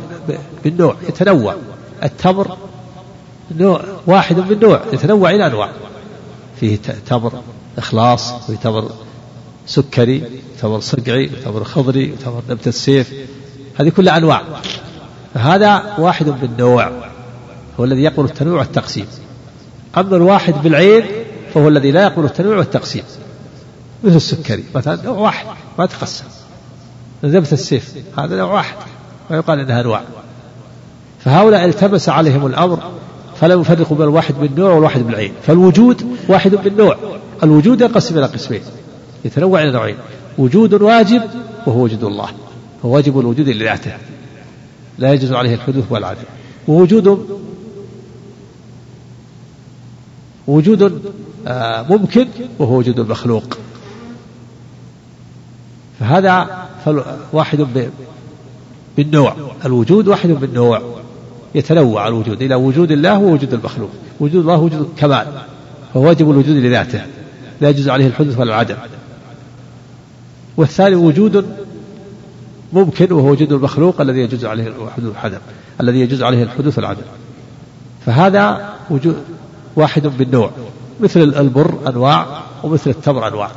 بالنوع يتنوع. التمر نوع واحد من نوع يتنوع إلى أنواع. فيه تمر إخلاص وفيه تمر سكري تمر صقعي تمر خضري تمر نبتة السيف. هذه كلها أنواع. فهذا واحد من نوع هو الذي يقبل التنوع والتقسيم. أما الواحد بالعين فهو الذي لا يقبل التنوع والتقسيم. مثل السكري مثلا نوع واحد ما تقسم. نبتة السيف هذا نوع واحد ويقال إنها أنواع. فهؤلاء التبس عليهم الأمر فلم يفرقوا بين الواحد بالنوع والواحد بالعين. فالوجود واحد بالنوع الوجود ينقسم إلى قسمين يتنوع إلى نوعين وجود واجب وهو وجود الله هو واجب الوجود لذاته. لا يجوز عليه الحدوث والعدم ووجود وجود آه، ممكن وهو وجود المخلوق. فهذا واحد بالنوع. الوجود واحد بالنوع. يتنوع الوجود إلى وجود الله ووجود المخلوق. وجود الله وجود كمال. فهو واجب الوجود لذاته. لا يجوز عليه الحدث ولا العدم والثاني وجود ممكن وهو وجود المخلوق الذي يجوز عليه الحدوث والعدم الذي يجوز عليه الحدوث والعدم فهذا وجود واحد بالنوع مثل البر أنواع ومثل التمر أنواع.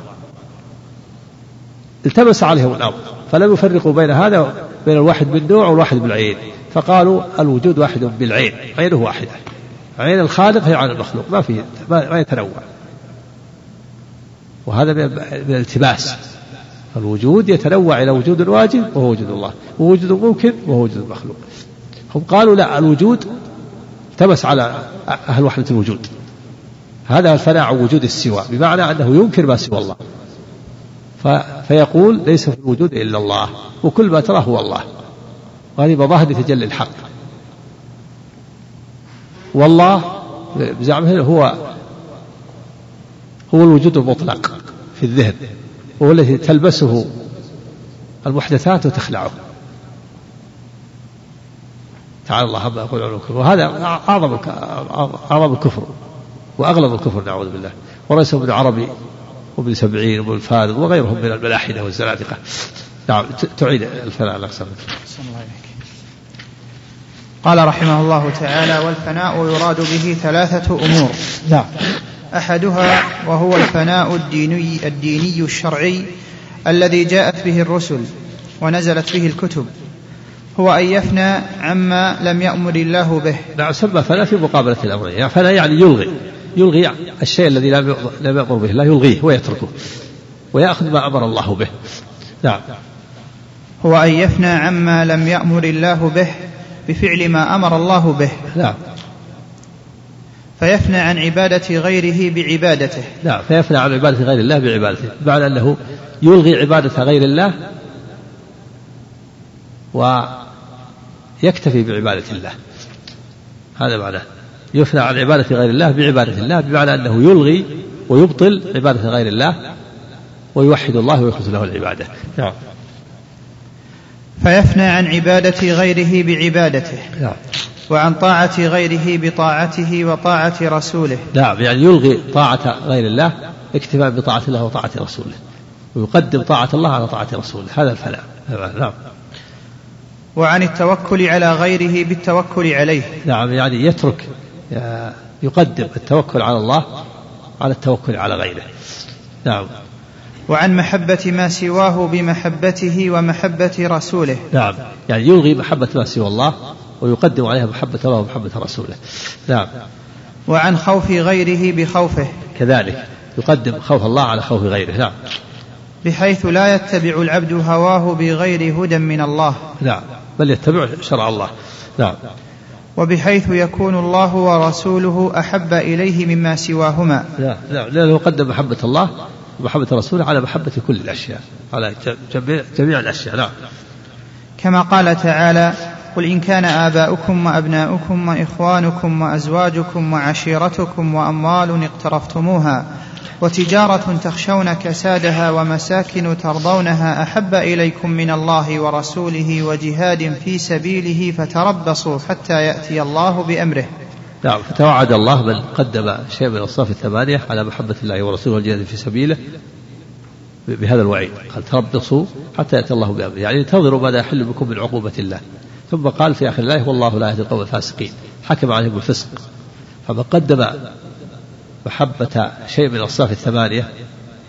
التبس عليهم الأمر فلم يفرقوا بين هذا بين الواحد بالنوع والواحد بالعين فقالوا الوجود واحد بالعين عينه واحدة. عين الخالق هي عين المخلوق ما في ما يتنوع. وهذا من الالتباس. الوجود يتنوع إلى وجود واجب وهو وجود الله ووجود ممكن وهو وجود المخلوق. هم قالوا لا الوجود التبس على أهل وحدة الوجود. هذا الفناء عن وجود السوى بمعنى أنه ينكر ما سوى الله. فيقول ليس في الوجود إلا الله وكل ما تراه هو الله. وهذه مظاهر تجلي الحق. والله بزعمه هو هو الوجود المطلق في الذهن. وهو الذي تلبسه. المحدثات وتخلعه تعالى الله عما يقول علو الكفر. وهذا أعظم أعظم الكفر وأغلب الكفر نعوذ بالله. وليس ابن عربي وابن سبعين وابن الفارض وغيرهم من الملاحدة والزنادقة. نعم تعيد الفناء الأقسام
قال رحمه الله تعالى والفناء يراد به ثلاثة أمور.
نعم.
أحدها وهو الفناء الديني الديني الشرعي الذي جاءت به الرسل ونزلت به الكتب. هو أن يفنى عما لم يأمر الله به.
نعم سمى فناء في مقابلة الأمرين يعني فناء يعني يلغي. يلغي الشيء الذي لم يأمر به الله يلغيه ويتركه. ويأخذ ما أمر الله به. نعم.
هو أن يفنى عما لم يأمر الله به بفعل ما أمر الله به.
نعم.
فيفنى عن عبادة غيره بعبادته.
نعم فيفنى عن عبادة غير الله بعبادته بمعنى أنه يلغي عبادة غير الله ويكتفي بعبادة الله. هذا معناه. يفنى عن عبادة غير الله بعبادة الله بمعنى أنه يلغي ويبطل عبادة غير الله ويوحد الله ويخلص له العبادة. نعم.
فيفنى عن عبادة غيره بعبادته.
نعم.
وعن طاعة غيره بطاعته وطاعة رسوله.
نعم يعني يلغي طاعة غير الله اكتفاء بطاعة الله وطاعة رسوله. ويقدم طاعة الله على طاعة رسوله. هذا الفلاح. نعم.
وعن التوكل على غيره بالتوكل عليه.
نعم يعني يترك يقدم التوكل على الله على التوكل على غيره. نعم.
وعن محبة ما سواه بمحبته ومحبة رسوله.
نعم يعني يلغي محبة ما سوى الله ويقدم عليها محبة الله ومحبة رسوله. نعم.
وعن خوف غيره بخوفه.
كذلك يقدم خوف الله على خوف غيره. نعم.
بحيث لا يتبع العبد هواه بغير هدى من الله.
نعم. بل يتبع شرع الله. نعم.
وبحيث يكون الله ورسوله أحب إليه مما سواهما.
لا لا لأنه قدم محبة الله ومحبة رسوله على محبة كل الأشياء. على جميع الأشياء. نعم.
كما قال تعالى قل إن كان آباؤكم وأبناؤكم وإخوانكم وأزواجكم وعشيرتكم وأموال اقترفتموها وتجارة تخشون كسادها ومساكن ترضونها أحب إليكم من الله ورسوله وجهاد في سبيله فتربصوا حتى يأتي الله بأمره.
نعم فتوعد الله من قدم شيء من الصف الثمانية على محبة الله ورسوله والجهاد في سبيله بهذا الوعيد. قال تربصوا حتى يأتي الله بأمره. يعني انتظروا ماذا يحل بكم من عقوبة الله. ثم قال في آخر الآية والله لا يهدي القوم الفاسقين. حكم عليهم بالفسق فمن قدم محبة شيء من الأصناف الثمانية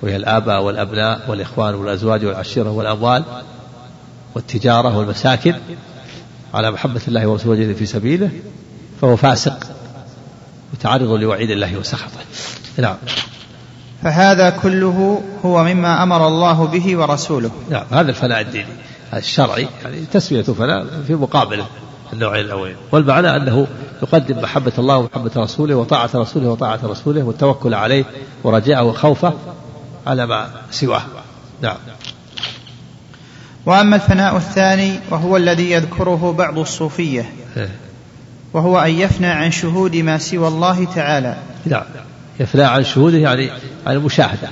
وهي الآباء والأبناء والإخوان والأزواج والعشيرة والأموال والتجارة والمساكن على محبة الله ورسوله في سبيله فهو فاسق متعرض لوعيد الله وسخطه. نعم.
فهذا كله هو مما أمر الله به ورسوله.
نعم هذا الفناء الديني. الشرعي يعني تسمية فناء في مقابله النوعين الأولين. والمعنى أنه يقدم محبة الله ومحبة رسوله وطاعة رسوله وطاعة رسوله والتوكل عليه ورجاءه وخوفه على ما سواه. نعم.
وأما الفناء الثاني وهو الذي يذكره بعض الصوفية إيه. وهو أن يفنى عن شهود ما سوى الله تعالى.
نعم. يفنى عن شهوده يعني عن المشاهدة.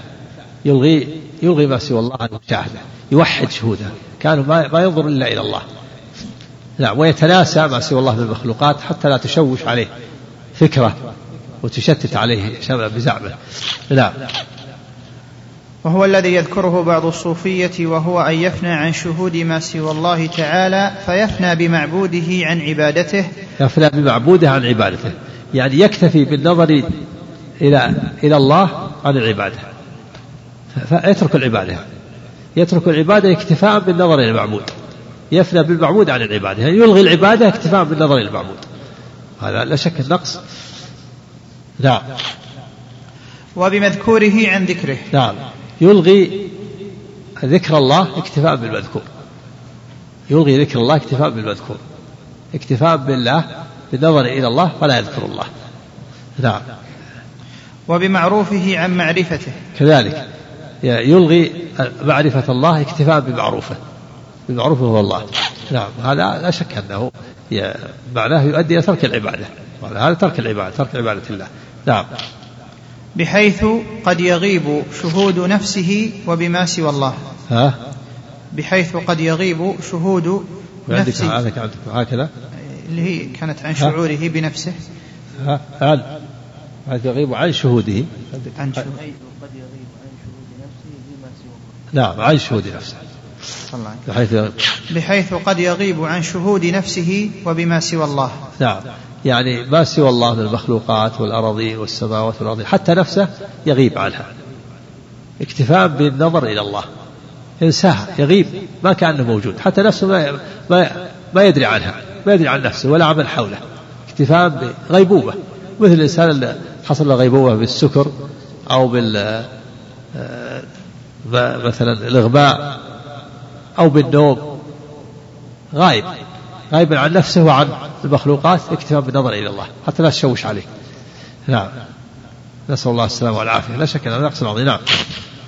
يلغي يلغي ما سوى الله عن المشاهدة. يوحد شهوده. كانوا ما ينظر إلا إلى الله. نعم ويتناسى ما سوى الله من المخلوقات حتى لا تشوش عليه فكرة وتشتت عليه بزعمه. نعم
وهو الذي يذكره بعض الصوفية وهو أن يفنى عن شهود ما سوى الله تعالى فيفنى بمعبوده عن عبادته.
يفنى بمعبوده عن عبادته. يعني يكتفي بالنظر إلى إلى الله عن العبادة فيترك العبادة. يترك العبادة اكتفاء بالنظر إلى المعبود. يفنى بالمعبود عن العبادة. يعني يلغي العبادة اكتفاء بالنظر إلى المعبود. هذا لا شك النقص. نعم
وبمذكوره عن ذكره.
نعم يلغي ذكر الله اكتفاء بالمذكور. يلغي ذكر الله اكتفاء بالمذكور. اكتفاء بالله بالنظر إلى الله فلا يذكر الله. نعم
وبمعروفه عن معرفته.
كذلك. يلغي معرفة الله اكتفاء بمعروفه بمعروفه هو الله. نعم هذا لا شك أنه معناه يؤدي إلى ترك العبادة. هذا ترك العبادة ترك عبادة الله. نعم.
بحيث قد يغيب شهود نفسه وبما سوى الله.
ها؟
بحيث قد يغيب شهود نفسه.
عندك عندك هكذا؟
اللي هي كانت عن شعوره بنفسه.
ها؟ حيث يغيب عن شهوده.
عن شهوده
قد يغيب عن شهود نفسه بما سوى
الله نعم عن شهود نفسه.
بحيث بحيث قد يغيب عن شهود نفسه وبما سوى الله.
نعم يعني ما سوى الله من المخلوقات والأراضين والسماوات والأرضين حتى نفسه يغيب عنها. اكتفاء بالنظر إلى الله. ينساها يغيب ما كأنه موجود حتى نفسه ما, ما, ما يدري عنها ما يدري عن نفسه ولا عمل حوله. اكتفاء بغيبوبة. مثل الإنسان اللي حصل له غيبوبة بالسكر أو بال آه، مثلا الإغماء أو بالنوم. غايب. غايبا عن نفسه وعن المخلوقات اكتفاء بالنظر إلى الله حتى لا تشوش عليه. نعم. نسأل الله السلامة والعافية. لا شك أنه نقص عظيم. نعم.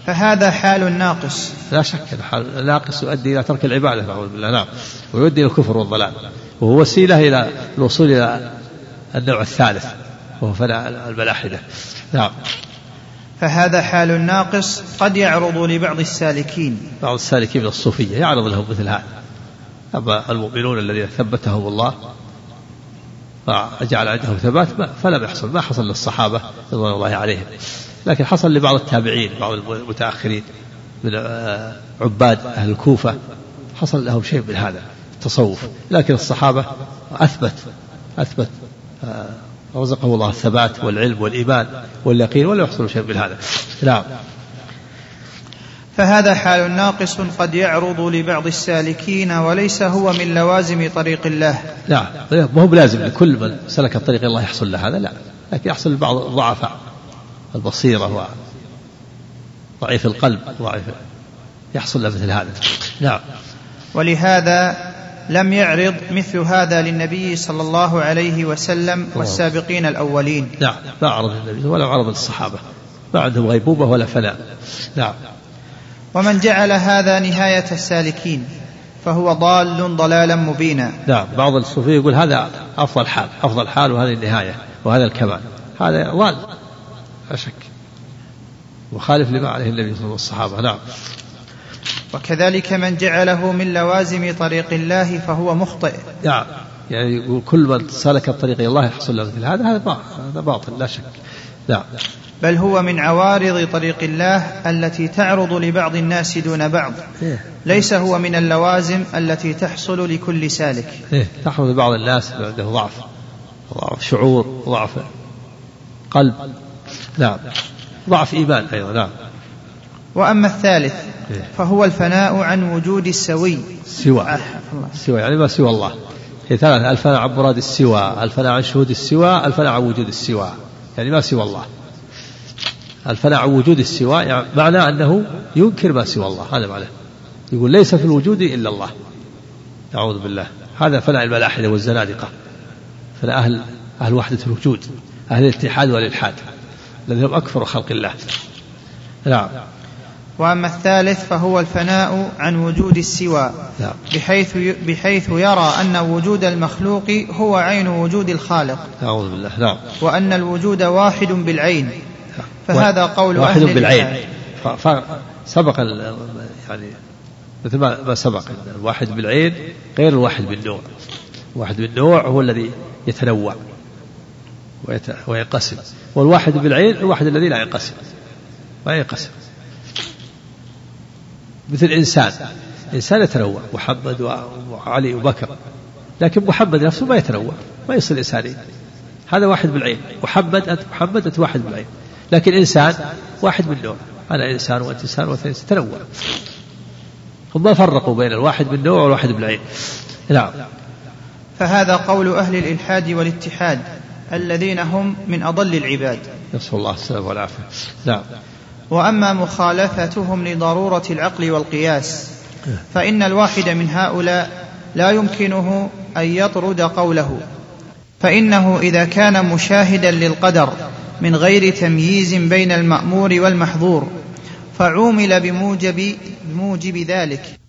فهذا حال ناقص.
لا شك أن حال الناقص يؤدي إلى ترك العبادة نعوذ بالله. نعم. ويؤدي إلى الكفر والضلال. وهو وسيلة إلى الوصول إلى النوع الثالث وهو فناء الملاحدة. نعم.
فهذا حال ناقص قد يعرض لبعض السالكين.
بعض السالكين من الصوفية يعرض لهم مثل هذا. أما المؤمنون الذين ثبتهم الله وجعل عندهم ثبات فلم يحصل ما حصل للصحابة رضوان الله عليهم. لكن حصل لبعض التابعين بعض المتأخرين من آه، عباد أهل الكوفة. حصل لهم شيء من هذا التصوف. لكن الصحابة أثبت أثبت آه، رزقه الله الثبات والعلم والإيمان واليقين ولا يحصل شيء من هذا. نعم.
فهذا حال ناقص قد يعرض لبعض السالكين وليس هو من لوازم طريق الله.
نعم. ما هو بلازم لكل من سلك الطريق الله يحصل له هذا لا. لكن يحصل لبعض الضعفاء البصيرة وضعيف القلب ضعيف يحصل له مثل هذا. نعم.
ولهذا لم يعرض مثل هذا للنبي صلى الله عليه وسلم والسابقين الأولين.
نعم ما عرض النبي ولا عرض الصحابة ما عندهم غيبوبة ولا فناء. نعم.
ومن جعل هذا نهاية السالكين فهو ضال ضلالا مبينا.
نعم بعض الصوفية يقول هذا أفضل حال أفضل حال وهذه النهاية وهذا الكمال. هذا ضال لا شك. مخالف لما عليه النبي صلى الله عليه وسلم والصحابة. نعم.
وكذلك من جعله من لوازم طريق الله فهو مخطئ.
يعني يقول كل من سلك الطريق إلى الله يحصل له مثل. هذا هذا باطل لا شك. نعم
بل هو من عوارض طريق الله التي تعرض لبعض الناس دون بعض. إيه. ليس هو من اللوازم التي تحصل لكل سالك.
إيه؟ تحصل لبعض الناس عنده ضعف ضعف شعور ضعف قلب. نعم. ضعف إيمان أيضا نعم.
وأما الثالث إيه. فهو الفناء عن وجود السوي.
سوى. سوى يعني ما سوى الله. هي ثلاثة الفناء عن مراد السوى الفناء عن شهود السوى الفناء عن وجود السوى. يعني ما سوى الله. الفناء عن وجود السوى يعني معناه أنه ينكر ما سوى الله. هذا معناه يقول ليس في الوجود إلا الله. أعوذ بالله. هذا فناء الملاحدة والزنادقة. فناء أهل أهل وحدة الوجود أهل الاتحاد والإلحاد الذين هم أكثر خلق الله. نعم.
وأما الثالث فهو الفناء عن وجود السوى
نعم
بحيث بحيث يرى أن وجود المخلوق هو عين وجود الخالق.
أعوذ بالله. نعم.
وأن الوجود واحد بالعين. فهذا قول
واحد
أهل
بالعين. سبق يعني مثل ما سبق الواحد بالعين غير الواحد بالنوع. الواحد بالنوع هو الذي يتنوع وينقسم. والواحد بالعين الواحد الذي لا ينقسم. ما ينقسم. مثل إنسان إنسان يتنوع محمد وعلي وبكر. لكن محمد نفسه ما يتنوع ما يصير إنسانين هذا واحد بالعين. محمد أنت محمد أنت واحد بالعين. لكن إنسان واحد بالنوع أنا إنسان وأنت إنسان وأنت إنسان. تنوع. هم ما فرقوا بين الواحد بالنوع والواحد بالعين. نعم.
فهذا قول أهل الإلحاد والاتحاد الذين هم من أضل العباد.
نسأل الله السلامة والعافية. نعم.
وأما مخالفتهم لضرورة العقل والقياس فإن الواحد من هؤلاء لا يمكنه أن يطرد قوله. فإنه إذا كان مشاهدا للقدر من غير تمييز بين المأمور والمحظور فعومل بموجب بموجب ذلك.